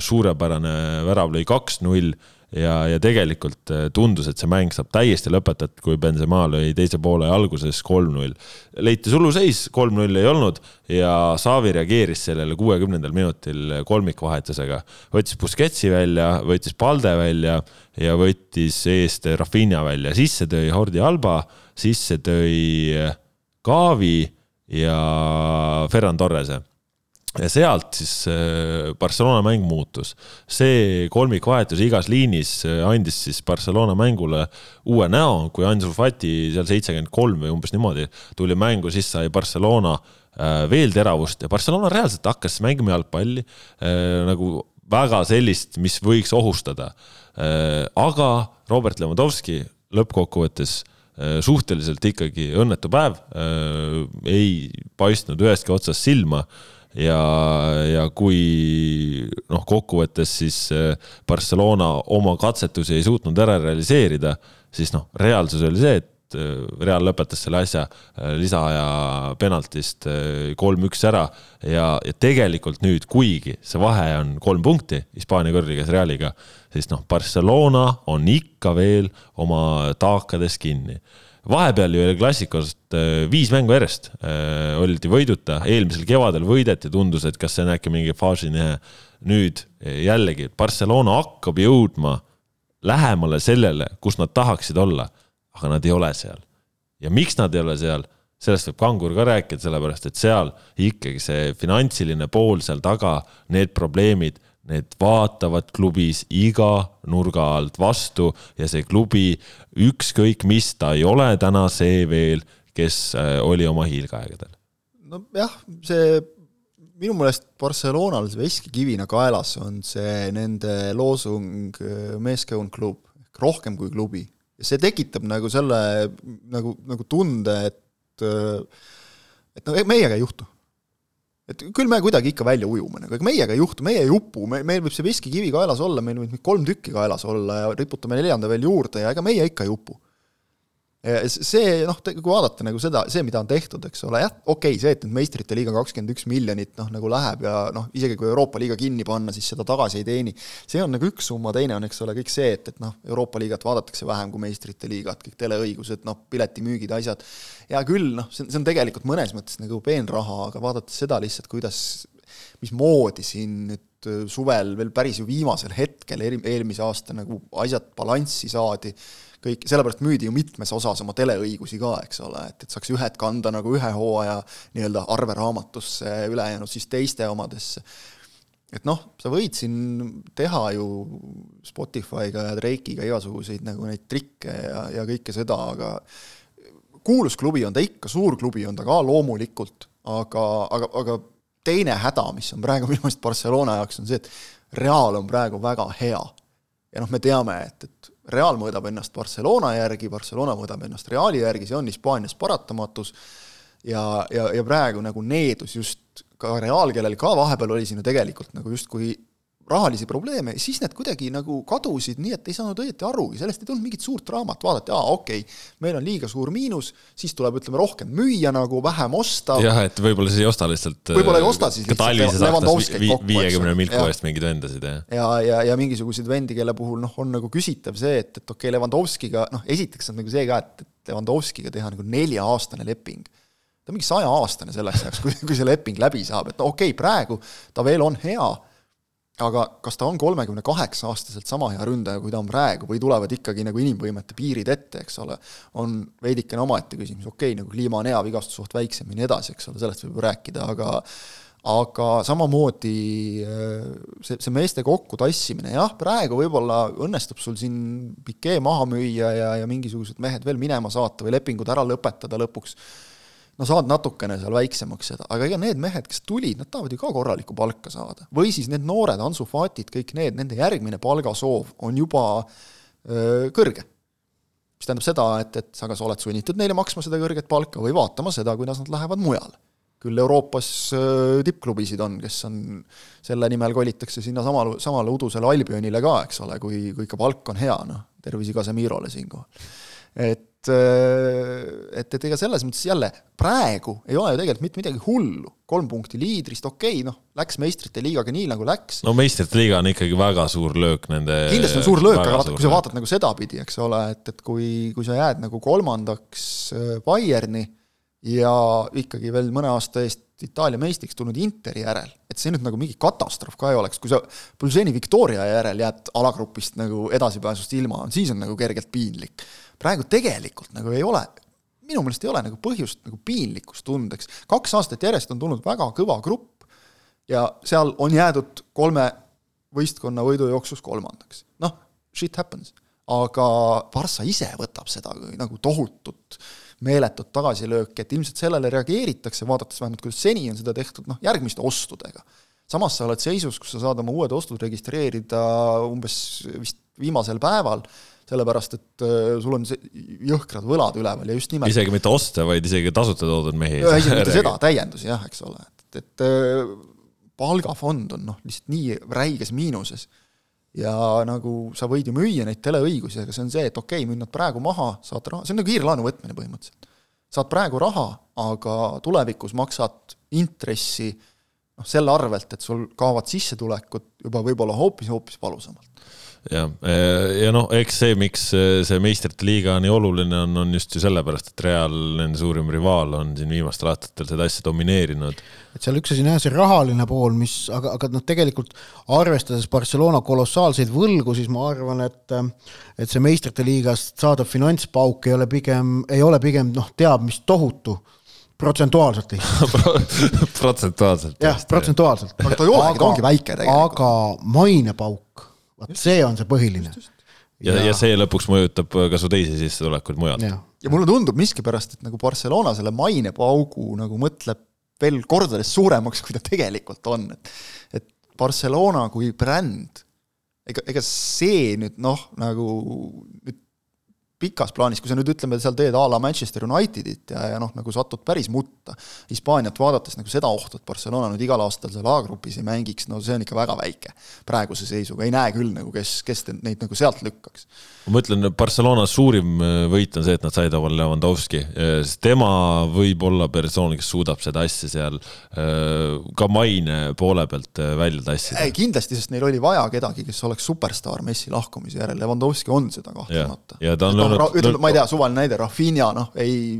Suurepärane värav lõi kaks-null ja, ja tegelikult tundus, et see mäng saab täiesti lõpetatud, kui Benzema lõi teise poole alguses kolm-null. leiti suluseis, kolm-null ei olnud ja Saavi reageeris sellele kuuekümnendal minutil kolmikvahetusega. võttis Busquetsi välja, võttis Palde välja ja võttis eest Rafinha välja, sisse tõi Hordi Alba sisse tõi Kaavi ja Ferran Torrese ja sealt siis äh, Barcelona mäng muutus. see kolmikvahetus igas liinis äh, andis siis Barcelona mängule uue näo, kui Ansu Fati seal seitsekümmend kolm või umbes niimoodi tuli mängu, siis sai Barcelona äh, veel teravust ja Barcelona reaalselt hakkas mängima jalgpalli nagu väga sellist, mis võiks ohustada. aga Robert Lewandowski lõppkokkuvõttes suhteliselt ikkagi õnnetu päev, ei paistnud ühestki otsast silma ja, ja kui noh, kokkuvõttes siis äh, Barcelona oma katsetusi ei suutnud ära realiseerida, siis noh, reaalsus oli see, et Real lõpetas selle asja lisaaja penaltist kolm-üks ära. Ja, ja tegelikult nüüd, kuigi see vahe on kolm punkti Hispaania kõrgligas Realiga, siis noh, Barcelona on ikka veel oma taakades kinni vahepeal ju oli klassikost äh, viis mängu järjest äh, oldi võiduta, eelmisel kevadel võideti, tundus, et kas see on äkki mingi faasinihe. nüüd jällegi, Barcelona hakkab jõudma lähemale sellele, kus nad tahaksid olla, aga nad ei ole seal. ja miks nad ei ole seal, sellest võib Kangur ka rääkida, sellepärast et seal ikkagi see finantsiline pool seal taga, need probleemid need vaatavad klubis iga nurga alt vastu ja see klubi, ükskõik mis ta ei ole täna see veel, kes äh, oli oma hiilgeaegadel. nojah, see minu meelest Barcelonal see veskikivina kaelas on see nende loosung äh, meeskond klub, ehk rohkem kui klubi. ja see tekitab nagu selle nagu, nagu tunde, et äh, et no meiega ei juhtu et küll me kuidagi ikka välja ujume, nagu ega meiega ei juhtu, meie ei upu, me, meil võib see veskikivi kaelas olla, meil võib kolm tükki kaelas olla ja riputame neljanda veel juurde ja ega meie ikka ei upu see noh, kui vaadata nagu seda, see, mida on tehtud, eks ole, jah, okei okay,, see, et nüüd meistrite liiga kakskümmend üks miljonit noh, nagu läheb ja noh, isegi kui Euroopa liiga kinni panna, siis seda tagasi ei teeni. see on nagu üks summa, teine on, eks ole, kõik see, et, et noh, Euroopa liigat vaadatakse vähem kui meistrite liigat, kõik teleõigused, noh, piletimüügid, asjad. hea küll, noh, see on, see on tegelikult mõnes mõttes nagu peenraha, aga vaadates seda lihtsalt, kuidas, mismoodi siin nüüd suvel veel päris ju viimasel hetkel eelmise aasta nagu asjad balanssi saadi kõik, sellepärast müüdi ju mitmes osas oma teleõigusi ka, eks ole, et, et saaks ühed kanda nagu ühe hooaja nii-öelda arveraamatusse, ülejäänud siis teiste omadesse. et noh, sa võid siin teha ju Spotify'ga ja Drake'iga igasuguseid nagu neid trikke ja, ja kõike seda, aga kuulus klubi on ta ikka, suur klubi on ta ka loomulikult, aga, aga, aga teine häda, mis on praegu minu meelest Barcelona jaoks, on see, et Real on praegu väga hea. ja noh, me teame, et, et Real mõõdab ennast Barcelona järgi, Barcelona mõõdab ennast Reali järgi, see on Hispaanias paratamatus, ja, ja, ja praegu nagu needus just ka Real, kellel ka vahepeal oli siin ju tegelikult nagu justkui rahalisi probleeme, siis need kuidagi nagu kadusid nii, et ei saanud õieti arugi, sellest ei tulnud mingit suurt draamat, vaadati, aa okei okay,, meil on liiga suur miinus, siis tuleb, ütleme, rohkem müüa nagu, vähem osta. jah, et võib-olla siis ei osta lihtsalt võib-olla ei osta siis lihtsalt viiekümne milku eest mingeid vendasid, jah. ja, ja, ja, ja mingisuguseid vendi, kelle puhul noh, on nagu küsitav see, et, et okei okay,, Levandovskiga, noh, esiteks on nagu see ka, et, et Levandovskiga teha nagu nelja-aastane leping. Ta on mingi sajaaastane selleks ajaks, kui, kui see leping läbi saab, et okei okay,, praegu ta veel on hea aga kas ta on kolmekümne kaheksa aastaselt sama hea ründaja, kui ta on praegu, või tulevad ikkagi nagu inimvõimete piirid ette, eks ole, on veidikene omaette küsimus, okei okay,, nagu kliima on hea, vigastus suht väiksem ja nii edasi, eks ole, sellest võib ju rääkida, aga aga samamoodi äh, see, see meeste kokkutassimine, jah, praegu võib-olla õnnestub sul siin pikee maha müüa ja, ja mingisugused mehed veel minema saata või lepingud ära lõpetada lõpuks no saad natukene seal väiksemaks seda, aga ega need mehed, kes tulid, nad tahavad ju ka korralikku palka saada. või siis need noored Ansu Fatid, kõik need, nende järgmine palgasoov on juba öö, kõrge. mis tähendab seda, et, et sa kas oled sunnitud neile maksma seda kõrget palka või vaatama seda, kuidas nad lähevad mujale. küll Euroopas öö, tippklubisid on, kes on, selle nimel kolitakse sinna samale, samale udusele Albionile ka, eks ole, kui, kui ikka palk on hea, noh, tervisi Casemirole siinkohal. et et, et, et ega selles mõttes jälle praegu ei ole ju tegelikult mitte midagi hullu, kolm punkti liidrist, okei okay,, noh, läks meistrite liigaga nii, nagu läks. no meistrite liiga on ikkagi väga suur löök nende kindlasti on suur löök, aga vaata, kui sa vaatad nagu sedapidi, eks ole, et, et kui, kui sa jääd nagu kolmandaks äh, Bayerni ja ikkagi veel mõne aasta eest Itaalia meistriks tulnud Interi järel, et see nüüd nagu mingi katastroof ka ei oleks, kui sa Pulseni Victoria järel jääd alagrupist nagu edasipääsust ilma, siis on nagu kergelt piinlik praegu tegelikult nagu ei ole, minu meelest ei ole nagu põhjust nagu piinlikkust tundeks, kaks aastat järjest on tulnud väga kõva grupp ja seal on jäädud kolme võistkonna võidujooksus kolmandaks. noh, shit happens. aga Barca ise võtab seda nagu tohutut meeletut tagasilööki, et ilmselt sellele reageeritakse, vaadates vähemalt, kuidas seni on seda tehtud, noh, järgmiste ostudega. samas sa oled seisus, kus sa saad oma uued ostud registreerida umbes vist viimasel päeval sellepärast et äh, sul on jõhkrad võlad üleval ja just nimelt isegi mitte oste, vaid isegi tasuta toodud mehi. isegi mitte seda, täiendusi jah, eks ole, et, et äh, palgafond on noh, lihtsalt nii räiges miinuses, ja nagu sa võid ju müüa neid teleõigusi, aga see on see, et okei okay,, müün nad praegu maha, saad raha, see on nagu kiirlaenu võtmine põhimõtteliselt. saad praegu raha, aga tulevikus maksad intressi noh, selle arvelt, et sul kaovad sissetulekud juba võib-olla hoopis-hoopis valusamalt jah, ja noh, eks see, miks see meistrite liiga nii oluline on, on just ju sellepärast, et Real, nende suurim rivaal, on siin viimastel aastatel seda asja domineerinud. et seal üks asi on jah, see rahaline pool, mis, aga, aga noh, tegelikult arvestades Barcelona kolossaalseid võlgu, siis ma arvan, et et see meistrite liigast saadav finantspauk ei ole pigem, ei ole pigem noh, teab mis tohutu protsentuaalselt lihtsalt protsentuaalselt. jah, protsentuaalselt. aga ta ta ongi väike tegelikult. aga mainepauk vot see on see põhiline. ja, ja, ja see lõpuks mõjutab ka su teisi sissetulekuid mujalt. ja mulle tundub miskipärast, et nagu Barcelona selle mainepaugu nagu mõtleb veel kordades suuremaks, kui ta tegelikult on, et et Barcelona kui bränd, ega, ega see nüüd noh, nagu nüüd pikas plaanis, kui sa nüüd ütleme, seal teed a la Manchester Unitedit ja, ja noh, nagu satud päris mutta, Hispaaniat vaadates nagu seda ohtu, et Barcelona nüüd igal aastal seal A-grupis ei mängiks, no see on ikka väga väike praeguse seisuga, ei näe küll nagu, kes, kes neid nagu sealt lükkaks ma ütlen, Barcelona suurim äh, võit on see, et nad said omale Lewandowski, äh, sest tema võib olla persoon, kes suudab seda asja seal äh, ka maine poole pealt välja tassida. kindlasti, sest neil oli vaja kedagi, kes oleks superstaar Messi lahkumise järel, Lewandowski on seda kahtlemata. ja ta on noh, löönud ütleme, ma ei tea, suvaline näide, Rafinha, noh, ei,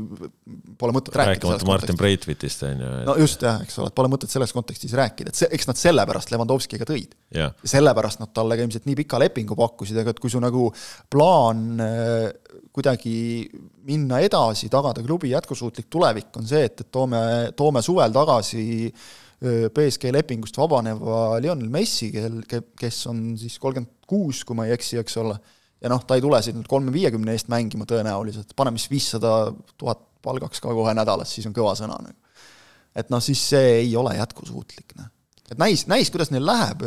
pole mõtet rääkida rääkimata Martin Breitvitist, on ju. no just, jah, eks ole, et pole mõtet selles kontekstis rääkida, et see, eks nad sellepärast Lewandowskiga tõid. ja sellepärast nad talle ka ilmselt nii pika lepingu pakkusid, aga et kui su nagu plaan äh, kuidagi minna edasi, tagada klubi jätkusuutlik tulevik, on see, et, et toome, toome suvel tagasi äh, BSG lepingust vabaneva Lionel Messi, kel, kes on siis kolmkümmend kuus, kui ma ei eksi, eks ole, ja noh, ta ei tule siin nüüd kolme-viiekümne eest mängima tõenäoliselt, paneme siis viissada tuhat palgaks ka kohe nädalas, siis on kõva sõna nagu. et noh, siis see ei ole jätkusuutlik, noh et näis, näis, kuidas neil läheb,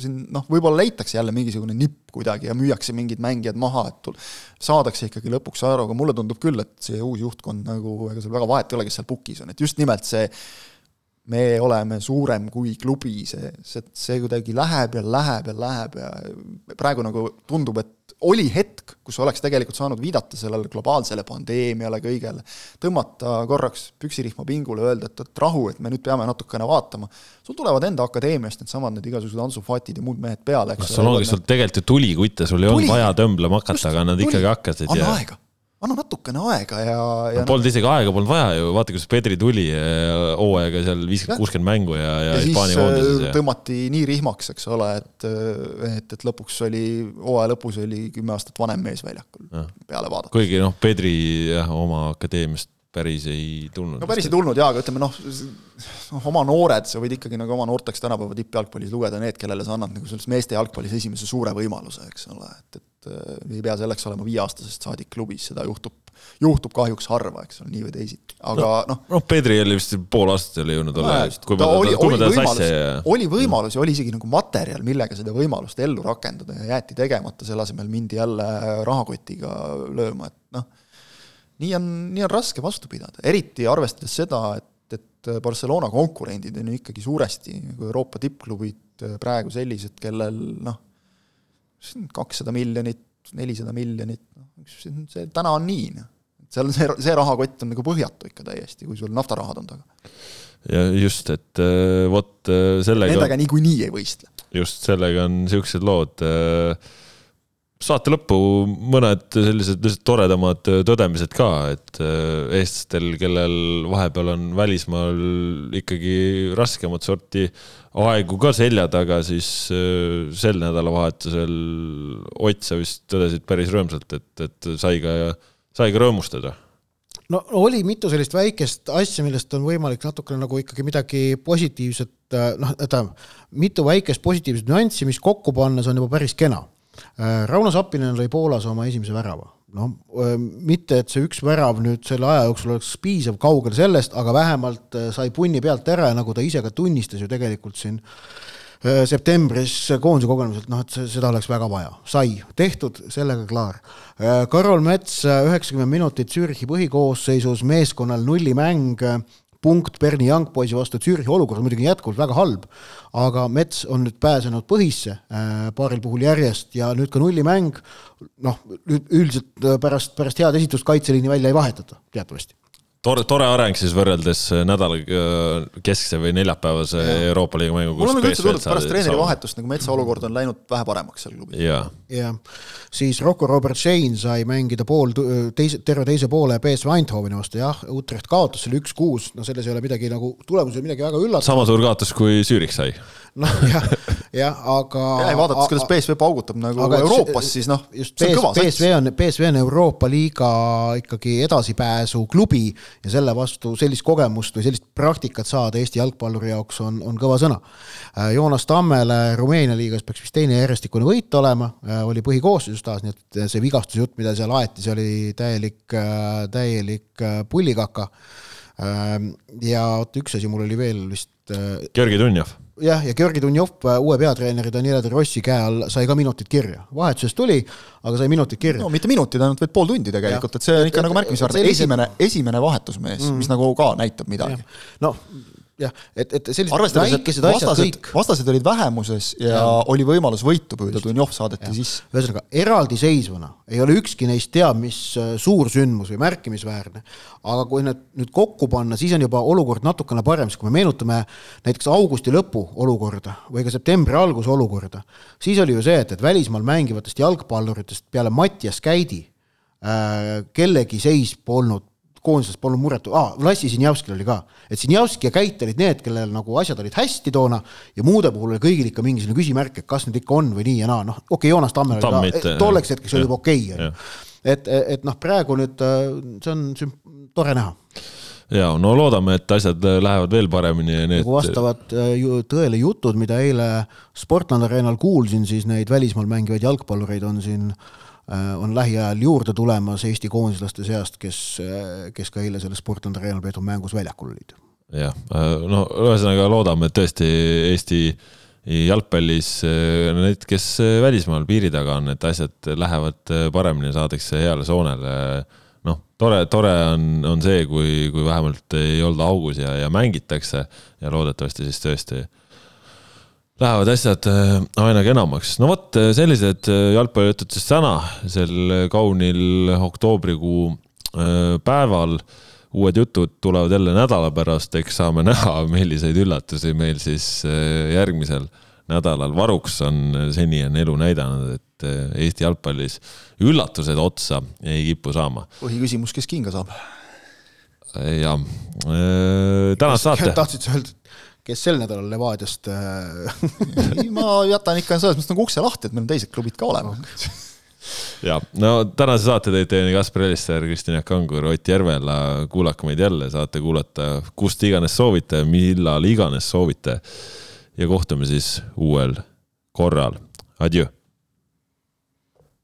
siin noh, võib-olla leitakse jälle mingisugune nipp kuidagi ja müüakse mingid mängijad maha, et saadakse ikkagi lõpuks aru, aga mulle tundub küll, et see uus juhtkond nagu, ega seal väga vahet ei ole, kes seal pukis on, et just nimelt see me oleme suurem kui klubi, see, see, see kuidagi läheb ja läheb ja läheb ja praegu nagu tundub, et oli hetk, kus oleks tegelikult saanud viidata sellele globaalsele pandeemiale, kõigele, tõmmata korraks püksirihma pingule, öelda, et, et rahu, et me nüüd peame natukene vaatama. sul tulevad enda akadeemiast needsamad need igasugused Ansu Fatid ja muud mehed peale, eks. sul ongi, sul tegelikult ju tuli kutte, sul ei olnud vaja tõmblema hakata, aga nad tuli. ikkagi hakkasid. anna ja... aega anna natukene aega ja, ja no, polnud isegi aega, polnud vaja ju, vaata, kuidas Pedri tuli eh, hooaega seal viiskümmend, kuuskümmend mängu ja, ja, ja Hispaania koondises. Eh, tõmmati nii rihmaks, eks ole, et, eh, et, et lõpuks oli, hooaja lõpus oli kümme aastat vanem mees väljakul ja. peale vaadata. kuigi noh, Pedri jah, oma akadeemiast päris ei tulnud. no päris ei tulnud jaa, aga ütleme noh, noh, oma noored, sa võid ikkagi nagu oma noorteks tänapäeva tippjalgpallis lugeda need, kellele sa annad nagu selles meeste jalgpallis esimese suure võimaluse, eks ole, et, et äh, ei pea selleks olema viieaastasest saadik klubis, seda juhtub, juhtub kahjuks harva, eks ole, nii või teisiti, aga noh noh no, Pedri oli vist pool aastat ei ole jõudnud olla, kui me oli, oli võimalus, ja... oli võimalus ja oli isegi nagu materjal, millega seda võimalust ellu rakendada ja jäeti tegemata, selle asemel mindi jälle rahakotiga lööma, et noh, nii on, nii on raske vastu pidada, eriti arvestades seda, et, et Barcelona konkurendid on ju ikkagi suuresti nagu Euroopa tippklubid praegu sellised, kellel noh, kakssada miljonit, nelisada miljonit, noh, see täna on nii, noh. seal see, see rahakott on nagu põhjatu ikka täiesti, kui sul naftarahad on taga. ja just, et äh, vot äh, sellega Nendega niikuinii ei võistle. just, sellega on niisugused lood äh, saate lõppu mõned sellised lihtsalt toredamad tõdemised ka, et eestlastel, kellel vahepeal on välismaal ikkagi raskemat sorti aegu ka selja taga, siis äh, sel nädalavahetusel Ott, sa vist tõdesid päris rõõmsalt, et, et sai ka, sai ka rõõmustada no oli mitu sellist väikest asja, millest on võimalik natukene nagu ikkagi midagi positiivset, äh, noh, tähendab, mitu väikest positiivset nüanssi, mis kokku pannes on juba päris kena. Äh, Rauno Sappinen lõi Poolas oma esimese värava. Noh, mitte et see üks värav nüüd selle aja jooksul oleks piisav, kaugel sellest, aga vähemalt sai punni pealt ära ja nagu ta ise ka tunnistas ju tegelikult siin septembris koondise kogemuselt, noh, et seda oleks väga vaja, sai. Tehtud, sellega klaar. Karol Mets üheksakümmend minutit Zürichi põhikoosseisus, meeskonnal nullimäng, punkt Berni Youngboysi vastu, Zürichi olukord muidugi on jätkuvalt väga halb, aga Mets on nüüd pääsenud põhisse äh, paaril puhul järjest ja nüüd ka nullimäng, noh, üldiselt pärast, pärast head esitust kaitseliini välja ei vahetata teatavasti tore, tore areng siis võrreldes äh, nädala äh, keskse või neljapäevase ja. Euroopa liiga mänguga. mul on nagu üldse tundnud, pärast treeneri vahetust nagu Metsa olukord on läinud vähe paremaks seal klubis. jah ja., siis Rocco Robert Shane sai mängida pool, teise, terve teise poole BSV Eindhoveni vastu, jah, Utrecht kaotas selle üks-kuus, no selles ei ole midagi nagu, tulemus ei ole midagi väga üllatavat. sama suur kaotus, kui Zürich sai noh jah, jah, aga. ja vaadates, kuidas BSV paugutab nagu aga Euroopas, siis noh. just BSV, BSV on, BSV on Euroopa liiga ikkagi edasipääsuklubi ja selle vastu sellist kogemust või sellist praktikat saada Eesti jalgpalluri jaoks on, on kõva sõna. Äh, Joonas Tammele Rumeenia liigas peaks vist teine järjestikune võit olema, äh, oli põhikoosseisus taas, nii et see vigastusjutt, mida seal aeti, see oli täielik, äh, täielik pullikaka. ja oota, üks asi mul oli veel vist. Georgi Dunjov jah, ja Georgi Dunjov uue peatreeneri Daniele De Rossi käe all sai ka minutid kirja, vahetusest tuli, aga sai minutid kirja. no mitte minutid, ainult vaid pool tundi tegelikult, et see on ikka et, nagu märkimisväärne, esimene, esimene vahetusmees mm., mis nagu ka näitab midagi. noh, jah, et, et sellised väikesed asjad vastased, vastased olid vähemuses ja, ja oli võimalus võitu püüda, Dunjov saadeti ja. sisse. ühesõnaga, eraldiseisvuna ei ole ükski neist teab mis äh, suur sündmus või märkimisväärne, aga kui need nüüd kokku panna, siis on juba olukord natukene parem, sest kui me meenutame näiteks augusti lõpu olukorda või ka septembri alguse olukorda, siis oli ju see, et, et välismaal mängivatest jalgpalluritest peale Mattias Käidi äh, kellegi seis polnud koondisest polnud muret. Ah,, Lassi Sinjavskil oli ka, et Sinjavski ja Käit olid need, kellel nagu asjad olid hästi toona ja muude puhul oli kõigil ikka mingisugune küsimärk, et kas nüüd ikka on või nii ja naa, noh, okei okay,, Joonas Tammel Tamm oli ka, tolleks hetkeks oli juba okei okay,, et, et noh, praegu nüüd äh, see on tore näha. Ja no loodame, et asjad lähevad veel paremini ja need. kui vastavad äh, ju tõele jutud, mida eile Sportland Arenal kuulsin, siis neid välismaal mängivaid jalgpallureid on siin Äh, on lähiajal juurde tulemas Eesti koondislaste seast, kes, äh, kes ka eile selles Sportlandi Arenal peetud mängus väljakul olid. jah, äh, no ühesõnaga loodame, et tõesti Eesti jalgpallis need, kes välismaal piiri taga on, et asjad lähevad paremini, saadakse heale soonele. noh, tore, tore on, on see, kui, kui vähemalt ei olda augus ja, ja mängitakse ja loodetavasti siis tõesti lähevad asjad äh, aina kenamaks. no vot, äh, sellised äh, jalgpallijutud siis täna, sel kaunil oktoobrikuu päeval. uued jutud tulevad jälle nädala pärast, eks saame näha, milliseid üllatusi meil siis järgmisel nädalal varuks on. seni on elu näidanud, et Eesti jalgpallis üllatused otsa ei kipu saama. põhiküsimus, kes kinga saab? jah, tänast saate. tahtsid sa öelda, kes sel nädalal Levadiast äh, ma jätan ikka selles mõttes nagu ukse lahti, et meil on teised klubid ka olemas ja no tänase saate tõid teieni Kaspar Elister, Kristjan Kangur, Ott Järvela. kuulake meid jälle, saate kuulata kust iganes soovite, millal iganes soovite. ja kohtume siis uuel korral. Adjöö